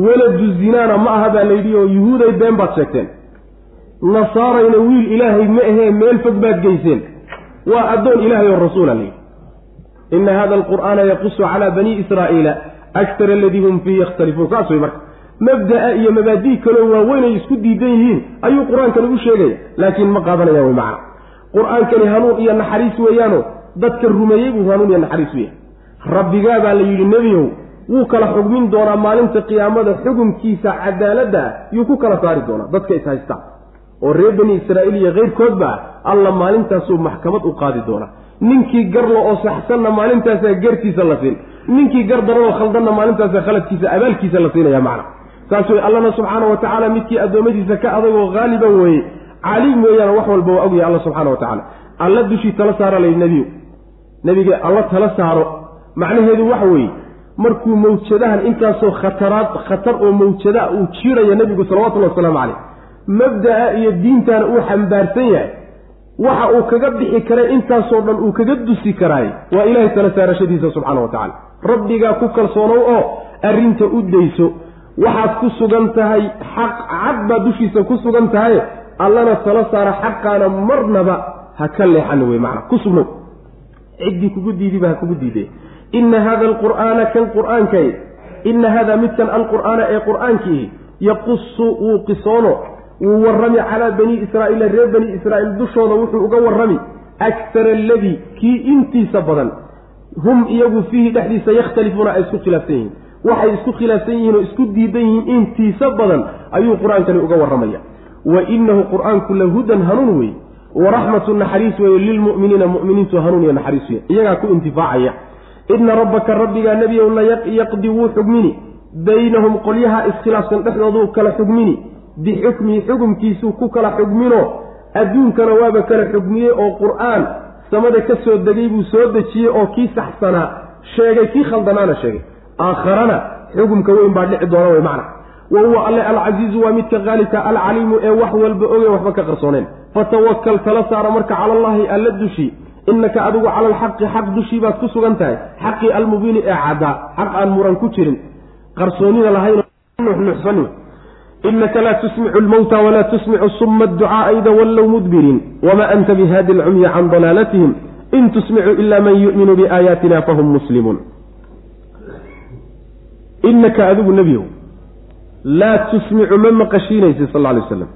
weladu zinaana ma aha baa layidhi oo yuhuuday been baad sheegteen. Nasaarayna wiil ilaahay ma ahee meel fog baad geyseen. Waa addoon ilaahay oo rasuula layidhi ina hada alqur'aana yaqusu calaa bani israa'iila aktar aladii hum fiihi yakhtalifuun saas way marka mabda'a iyo mabaadii kaloo waaweynay isku diidan yihiin ayuu qur'aankani u sheegaya laakiin ma qaadanayaan way macna qur'aankani hanuun iyo naxariis weeyaano dadka rumeeyey buu hanuun iyo naxariis u yahay rabbigaa baa la yidhi nebiyow wuu kala xugmin doonaa maalinta qiyaamada xukumkiisa cadaaladda ah yuu ku kala saari doonaa dadka is haysta oo reer bani israa'iil iyo keyrkoodba alla maalintaasuu maxkamad u qaadi doonaa ninkii garla oo saxsanna maalintaasaa gartiisa la siin. Ninkii gar daranoo khaldanna maalintaasa khaladkiisa abaalkiisa la siinaya macna. Saas wey allana subxaana wa tacaala midkii addoommadiisa ka adagoo haaliban weeye. Caliim weeyaan wax walba waa ogyahay alla subxana wa tacaala. Alla dushii tala saara layidhi nebiyu nebiga alla tala saaro. Macnaheedu waxa weeye markuu mawjadahan intaasoo khataraad khatar oo mawjada uu jiiraya nebigu salawatullhi wasalaamu caleyh mabda'a iyo diintana uu xambaarsan yahay waxa uu kaga bixi karay intaasoo dhan uu kaga dusi karaay waa ilaahay tala saarashadiisa subxaana wa tacala rabbigaa ku kalsoonow oo arrinta u dayso waxaad ku sugan tahay xaq cad baad dushiisa ku sugan tahay allana tala saara xaqaana marnaba ha ka leexan wey macana ku sugnow. Ciddii kugu diidiba ha kugu diidee. Ina hada alqur'aana kan qur'aankay ina hada midkan alqur'aana ee qur'aankiihi yaqusu wuu qisoono wuu warrami calaa bani israa'iila reer bani israa'iil dushooda wuxuu uga warrami aktara aladii kii intiisa badan. Hum iyagu fiihi dhexdiisa yakhtalifuuna ay isku khilaafsan yihiin. Waxay isku khilaafsan yihiin oo isku diidan yihiin intiisa badan ayuu qur'aankani uga warramaya. Wa inahu qur'aanku la hudan hanuun weeye waraxmatu naxariis weeye lilmu'miniina mu'miniintu hanuun iyo naxariis weye iyagaa ku intifaacaya. Ina rabbaka rabbigaa nebiyow la yaqdi wuu xugmini. Baynahum qolyaha iskhilaafsan dhexdooduu kala xugmini bixukmihi xugumkiisuu ku kala xugmino. Adduunkana waaba kala xugmiyey oo qur'aan samada ka soo degay buu soo dejiyey oo kii saxsanaa. Sheegay kii khaldanaana sheegay. Aakharana xugumka weyn baa dhici doona wey macna. Wa huwa alle alcasiizu waa midka qaalibka alcaliimu ee wax walba oge waxba ka qarsooneen fatawakal tala saara marka cala allahi alla dushi innaka adigu cala alxaqi xaq dushii baad ku sugan tahay. Xaqii almubiini ee caddaa. Xaq aan muran ku jirin. Qarsoonina lahayn nuxnuxsanin inaka laa tusmicu lmowta walaa tusmicu suma adducaaa ida wallow mudbiriin wamaa anta bihaadi alcumyi can dalaalatihim in tusmicu ila man yu'minu biaayaatina fahum muslimuun inaka adigu nebiyow laa tusmicu ma maqashiinaysid sal lay slam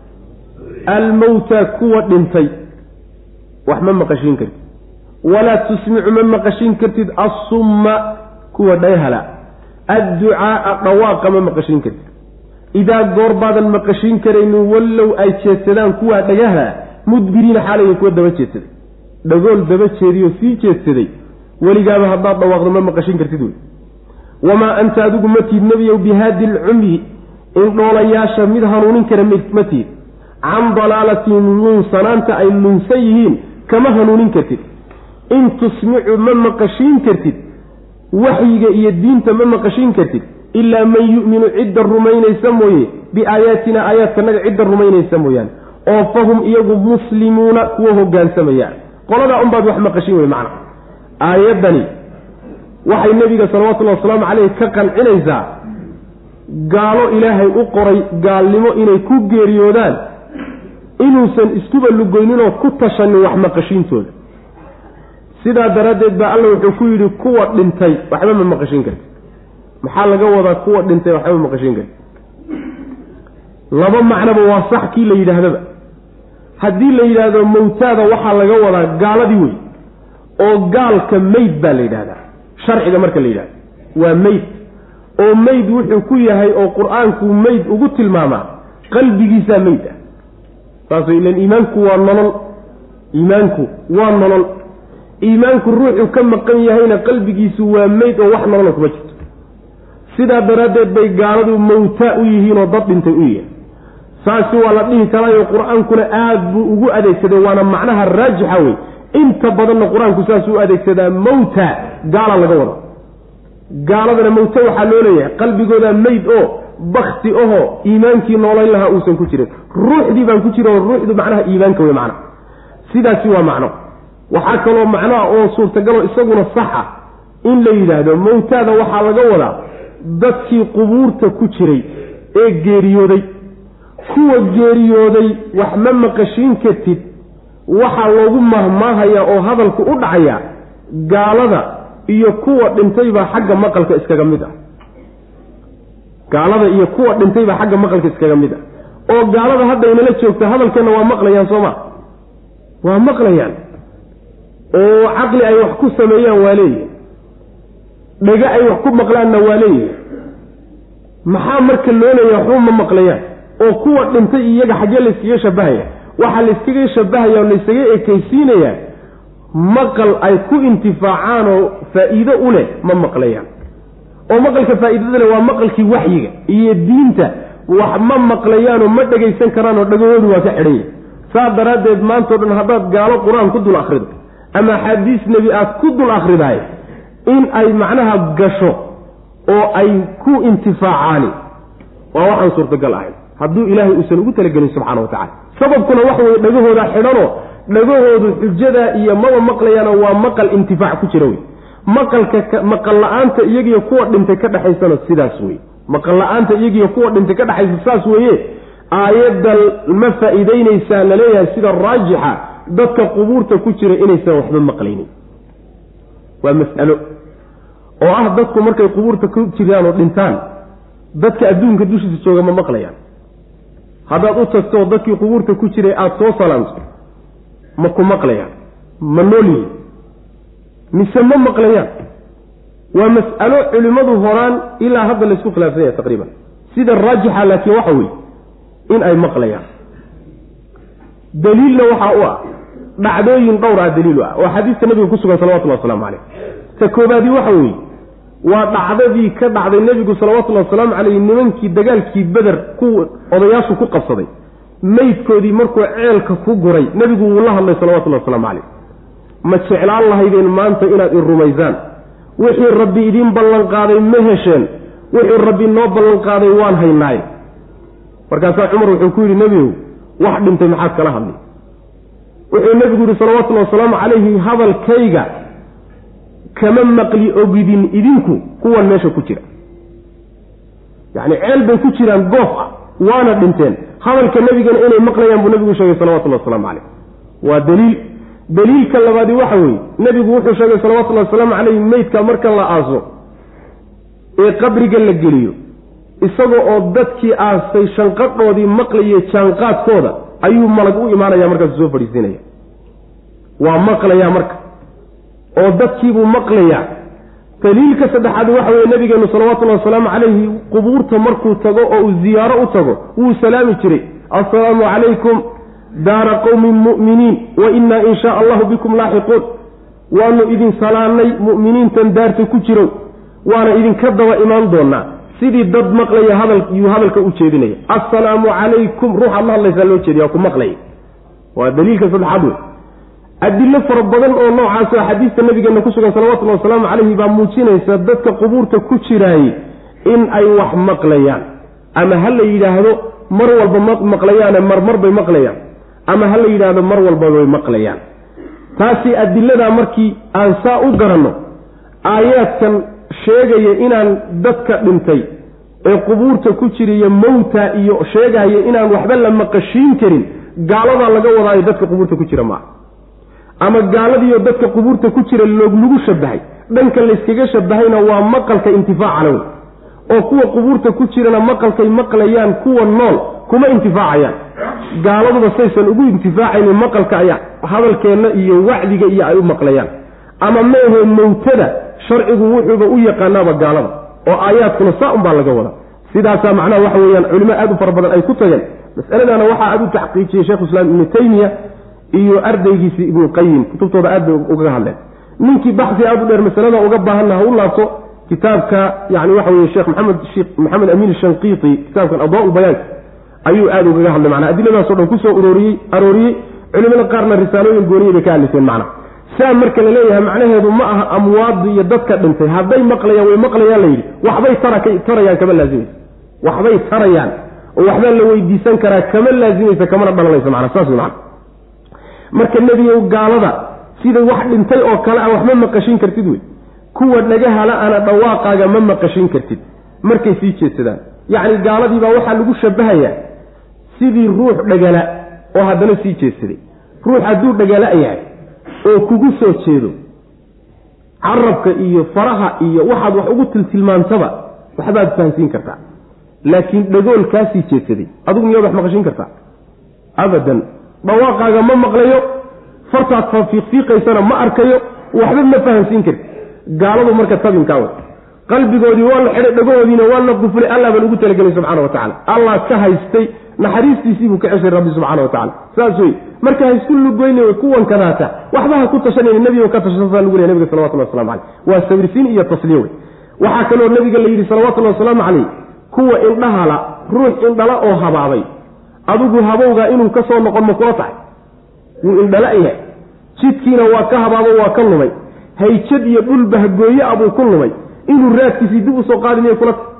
almowta kuwa dhintay wax ma maqashiin kartid walaa tusmicu ma maqashiin kartid assumma kuwa dhayhala adducaaa dhawaaqa ma maqashiin kartid idaa goor baadan maqashiin karaynin wallow ay jeedsadaan kuwaa dhagaha mudbiriina xaalayay kuwa daba jeedsaday dhagool daba jeediyoo sii jeedsaday weligaaba haddaad dhawaaqdo ma maqashiin kartid wey wamaa anta adigu ma tiid nebiyow bihaadi lcumyi indhoolayaasha mid hanuunin kara ma tiid can dalaalatihim luunsanaanta ay lunsan yihiin kama hanuunin kartid in tusmicu ma maqashiin kartid waxyiga iyo diinta ma maqashiin kartid ilaa man yu'minu cidda rumaynaysa mooye biaayaatina aayaadkanaga cidda rumaynaysa mooyaane oo fahum iyagu muslimuuna kuwa hogaansamaya qoladaa unbaad wax maqashiin wey macna aayaddani waxay nebiga salawatullahi wasalaamu caleyh ka qancinaysaa gaalo ilaahay u qoray gaalnimo inay ku geeriyoodaan inuusan iskuba lugoyninoo ku tashanin wax maqashiintooda sidaa daraaddeed baa alla wuxuu ku yidhi kuwa dhintay waxba ma maqashiin karti maxaa laga wadaa kuwa dhintay waxba ma maqashiin karti laba macnoba waa sax kii la yidhaahdaba. Haddii la yidhaahdo mawtaada waxaa laga wadaa gaaladii wey oo gaalka meyd baa la yidhahdaa sharciga marka la yidhahdo waa meyd oo meyd wuxuu ku yahay oo qur'aanku meyd ugu tilmaamaa qalbigiisaa meyd ah. Saas ilan iimaanku waa nolol iimaanku waa nolol. Iimaanku ruuxu ka maqan yahayna qalbigiisu waa meyd oo wax nolola kuma jirto sidaa daraaddeed bay gaaladu mawtaa u yihiinoo dad dhintay u yihiin. Saasi waa la dhihi karaayo qur'aankuna aada buu ugu adeegsaday waana macnaha raajixa wey inta badanna qur'aanku saas u adeegsadaa mawta gaala laga wada gaaladana mawta waxaa loo leeyahay qalbigooda meyd oo bakti ahoo iimaankii noolayn lahaa uusan ku jirin. Ruuxdii baan ku jira oo ruuxdu macnaha iimaanka wey macna. Sidaasi waa macno. Waxaa kaloo macnoa oo suurtagaloo isaguna sax ah in la yidhaahdo mawtaada waxaa laga wadaa dadkii qubuurta ku jiray ee geeriyooday kuwa geeriyooday wax ma maqashiin kartid waxaa loogu mahmaahayaa oo hadalku u dhacayaa gaalada iyo kuwa dhintaybaa xagga maqalka iskaga mid ah. Gaalada iyo kuwa dhintay baa xagga maqalka iskaga mid ah. Oo gaalada haddaynala joogta hadalkeenna waa maqlayaan soo ma? Waa maqlayaan. Oo caqli ay wax ku sameeyaan waa leeyihi dhega ay wax ku maqlaanna waa leeyihi maxaa marka loo leeya waxba ma maqlayaan? Oo kuwa dhintay iyaga xaggee layskaga shabahaya waxaa layskaga shabahaya oo layskaga ekaysiinayaa maqal ay ku intifaacaan oo faa-iido u leh ma maqlayaan. Oo maqalka faa-iidada le waa maqalkii waxyiga iyo diinta. Wax ma maqlayaanoo ma dhegaysan karaanoo dhagahoodu waa ka xidhan yahy saas daraaddeed maantao dhan haddaad gaalo qur'aan ku dul akhrido ama axaadiis nebi aad ku dul akhridahay in ay macnaha gasho oo ay ku intifaacaani waa waxaan suurtagal ahayn hadduu ilaahay uusan ugu talagelin subxaana wa tacala sababkuna waxa weye dhagahoodaa xidhanoo dhagahoodu xujadaa iyo maba maqlayaano waa maqal intifaac ku jira wey maqalka maqal la'aanta iyagiyo kuwa dhintay ka dhexaysana sidaas weye maqal la'aanta iyagiyo kuwa dhintay ka dhexaysa saas weeye aayadda ma faa-iideynaysaa la leeyahay sida raajixa dadka qubuurta ku jira inaysan waxba maqlaynin. Waa mas'alo oo ah dadku markay qubuurta ku jiraan oo dhintaan dadka adduunka dushiisa jooga ma maqlayaan. Haddaad u tagto dadkii qubuurta ku jiray aada soo salaamto ma ku maqlayaan ma nool mise ma maqlayaan? Waa mas'alo culimmadu horaan ilaa hadda laysku khilaafsan yahay taqriiban. Sida raajixa laakiin waxa weeye in ay maqlayaan. Daliilna waxaa u ah dhacdooyin dhowr ah daliil u ah. Oo xadiiska nabiga ku sugan salawatullahi wasalaamu caleyh ta koobaadii waxa weeye waa dhacdadii ka dhacday nebigu salawatullahi wasalaamu caleyh nimankii dagaalkii beder ku odayaashu ku qabsaday. Meydkoodii markuu ceelka ku guray nebigu wuu la hadlay salawatullahi wasalaamu caleyh ma jeclaan lahaydeen maanta inaad i rumaysaan? Wixii rabbi idiin ballanqaaday ma hesheen. Wixii rabbi noo ballanqaaday waan haynaay markaasaa cumar wuxuu ku yidhi nebigow wax dhintay maxaad kala hadlay wuxuu nebigu yidhi salawatullahi wasalaamu calayhi hadalkayga kama maqli ogidin idinku kuwan meesha ku jira. Yacni ceel bay ku jiraan goof ah waana dhinteen. Hadalka nebigana inay maqlayaan buu nebigu sheegay salawatullahi wasalaamu calayh. Waa daliil. Daliilka labaadi waxa weeye nebigu wuxuu sheegay salawatullahi wasalaamu calayhi meydka marka la aaso ee qabriga la geliyo. Isaga oo dadkii aastay shanqadhoodii maqlayay jaanqaadkooda ayuu malag u imaanaya markaasu soo fadhiisiinaya waa maqlayaa marka oo dadkiibuu maqlayaa. Daliilka saddexaad waxa weeye nabigeenu salawatullahi wasalaamu calayhi qubuurta markuu tago oo uu ziyaaro u tago wuu salaami jiray. Assalaamu calaykum daara qowmin mu'miniin wa innaa in shaa allahu bikum laaxiquun. Waanu idin salaannay mu'miniintan daarta ku jirow waana idinka daba imaan doonaa sidii dad maqlaya hadal yuu hadalka u jeedinaya. Assalaamu calaykum ruuxaad la hadlaysaa loo jeediya ku maqlaya waa daliilka saddexaad wey adilo fara badan oo noocaasoo xadiista nabigeena ku sugan salawatullahi wasalaamu calayhi baa muujinaysa dadka qubuurta ku jiraayey in ay wax maqlayaan. Ama ha la yidhaahdo mar walba ma maqlayaane marmar bay maqlayaan. Ama ha la yidhaahdo mar walba bay maqlayaan. Taasi adiladaa markii aan saa u garanno aayaadkan sheegaya inaan dadka dhintay ee qubuurta ku jiriyo mawta iyo sheegaya inaan waxba la maqashiin karin gaaladaa laga wadaayo dadka qubuurta ku jira maaha ama gaaladiiyo dadka qubuurta ku jira looglagu shabahay dhanka layskaga shabahayna waa maqalka intifaacana wey oo kuwa qubuurta ku jirana maqalkay maqlayaan kuwa nool kuma intifaacayaan. Gaaladuba saysan ugu intifaacaynin maqalka ayaa hadalkeenna iyo wacdiga iyo ay u maqlayaan. Ama meehe mawtada sharcigu wuxuuba u yaqaanaaba gaalada. Oo aayaadkuna saa unbaa laga wada sidaasaa macnaha waxa weeyaan culimo aad u fara badan ay ku tageen. Masaladana waxaa aad u taxqiijiyey shekhu islaam ibnu taymiya iyo ardaygiisii ibnuqayim kutubtooda aad bay ugaga hadleen. Ninkii baxsi aad u dheer masalada uga baahanna ha u laabto kitaabka yani waxa weye sheekh maxamed maxamed amiin shanqiiti kitaabkan adaa bayaanka ayuu aada ugaga hadlay. Macnaa adiladaasoo dhan ku soo uroriyey arooriyey culimada qaarna risaalooyin gooniyay bay ka hadliseen macna saa marka la leeyahay macnaheedu ma aha amwaadu iyo dadka dhintay. Hadday maqlayaan way maqlayaan la yidhi. Waxbay tarayaan kama laazimaysa waxbay tarayaan. Oo waxbaa la weydiisan karaa kama laazimaysa kamana dhalanaysa macna saas wey macna marka nebigow gaalada sida wax dhintay oo kale a wax ma maqashin kartid wey. Kuwa dhagahala ana dhawaaqaaga ma maqashin kartid. Markay sii jeedsadaan yacni gaaladii baa waxaa lagu shabahayaa sidii ruux dhagala oo haddana sii jeedsaday ruux hadduu dhagala yahay oo kugu soo jeedo carabka iyo faraha iyo waxaad wax ugu tiltilmaantaba waxbaad fahansiin kartaa. Laakiin dhagool kaa sii jeedsaday adigu miyaad wax maqashin kartaa? Abadan dhawaaqaaga ma maqlayo fartaad fafiiqfiiqaysana ma arkayo waxba ma fahansiin karti gaaladu marka tabinkaa wa qalbigoodii waa la xidhay dhagahoodiina waa la qufulay allah baan ugu talagelay subxana wa tacala allah ka haystay naxariistiisii buu ka ceshay rabbi subxana wa tacala saas wey marka haysku lugoyne way kuwan kadaata waxba ha ku tashanayna nebigo ka tashasa lagu lehy nabiga salawatullah waslamu caleyh waa sawirsiin iyo tasliye wey waxaa kaloo nabiga la yidhi salawatullahi wasalaamu caleyh kuwa indhahala ruux indhala oo habaabay adigu habowgaa inuu ka soo noqon ma kula tahay. Wuu indhala yahay. Jidkiina waa ka habaabo waa ka lumay. Hayjad iyo dhul bahgooye a buu ku lumay. Inuu raadkiisii dib u soo qaadi miyay kula tahay.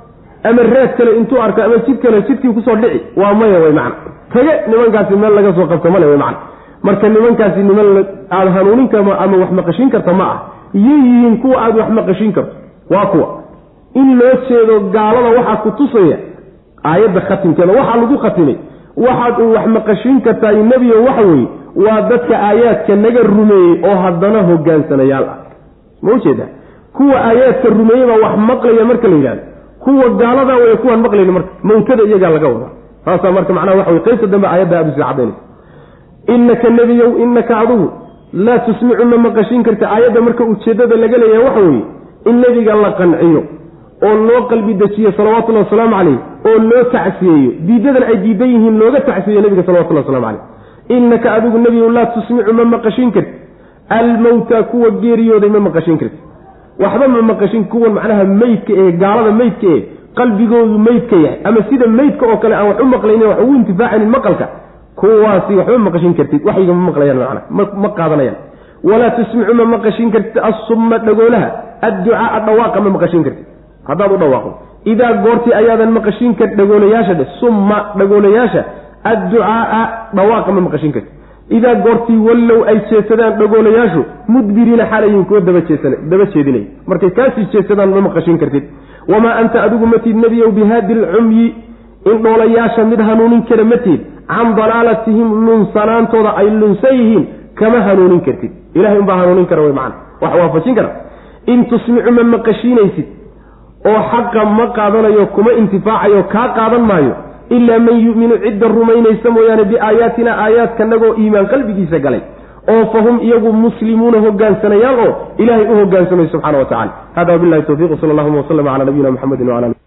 Ama raad kale intuu arko ama jid kale jidkii ku soo dhici. Waa maya way macna. Tage nimankaasi meel laga soo qabto male way macna. Marka nimankaasi niman aada hanuunin karma ama wax maqashin karta ma ah. Yay yihiin kuwa aada wax maqashin karto. Waa kuwa. In loo jeedo gaalada waxaa ku tusaya aayadda khatimkeeda. Waxaa lagu khatimay waxaad uu wax maqashin kartaa nebiyo waxa weeye waa dadka aayaadka naga rumeeyey oo haddana hogaansanayaal ah. Ma ujeeda kuwa aayaadka rumeeyey baa wax maqlaya marka la yidhahdo kuwa gaalada way kuwaan maqlayni marka mawtada iyagaa laga wadaa. Taasaa marka macnaha waxa wey qaybta dambe aayadda aad u sii cadaynaysa innaka nebiyow innaka adugu laa tusmicu ma maqashin karta. Aayadda marka ujeeddada laga leeyahay waxa weeye in nebiga la qanciyo oo loo qalbi dejiyo salawatullahi wasalaamu caleyh oo loo tacsiyeeyo diidadan ay diidan yihiin looga tacsiyeyo nebiga salawatullah waslamu caleyh innaka adigu nebiyow laa tusmicu ma maqashin karti almowta kuwa geeriyooday ma maqashin karti waxba ma maqashin kuwan macnaha meydka ee gaalada meydka ee qalbigoodu meydka yahay ama sida meydka oo kale aan wax u maqlaynin wax ugu intifaacaynin maqalka kuwaasi waxba maqashin kartid. Waxyiga ma maqlayaan macna ma qaadanayaan. Walaa tusmicu ma maqashin kartid. Assumma dhagoolaha adducaaa dhawaaqa ma maqashin kartid haddaad u dhawaaqdo idaa goortii ayaadan maqashin kar dhagoolayaasha dhe summa dhagoolayaasha adducaaa dhawaaqa ma maqashin kartid. Idaa goortii wallow ay jeesadaan dhagoolayaashu mudbiriina xalayin kuwa daba jeedinay. Markay kaasii jeesadaan ma maqashin kartid. Wamaa anta adigu matid nebiyow bihaadi lcumyi in dhoolayaasha mid hanuunin kara matid can dalaalatihim lunsanaantooda ay lunsan yihiin kama hanuunin kartid. Ilahay unbaa hanuunin kara wy macana wax waafajin kara. In tusmicu ma maqashiinaysid oo xaqa ma qaadanayo kuma intifaacayo kaa qaadan maayo ilaa man yu'minu cidda rumaynaysa mooyaane biaayaatina aayaadkanagoo iimaan qalbigiisa galay oo fahum iyagu muslimuuna hogaansanayaal oo ilaahay u hogaansamay subxana wa tacala hada wabilahi towfiq sal allahuma waslama cala nabiyina mxamedi wala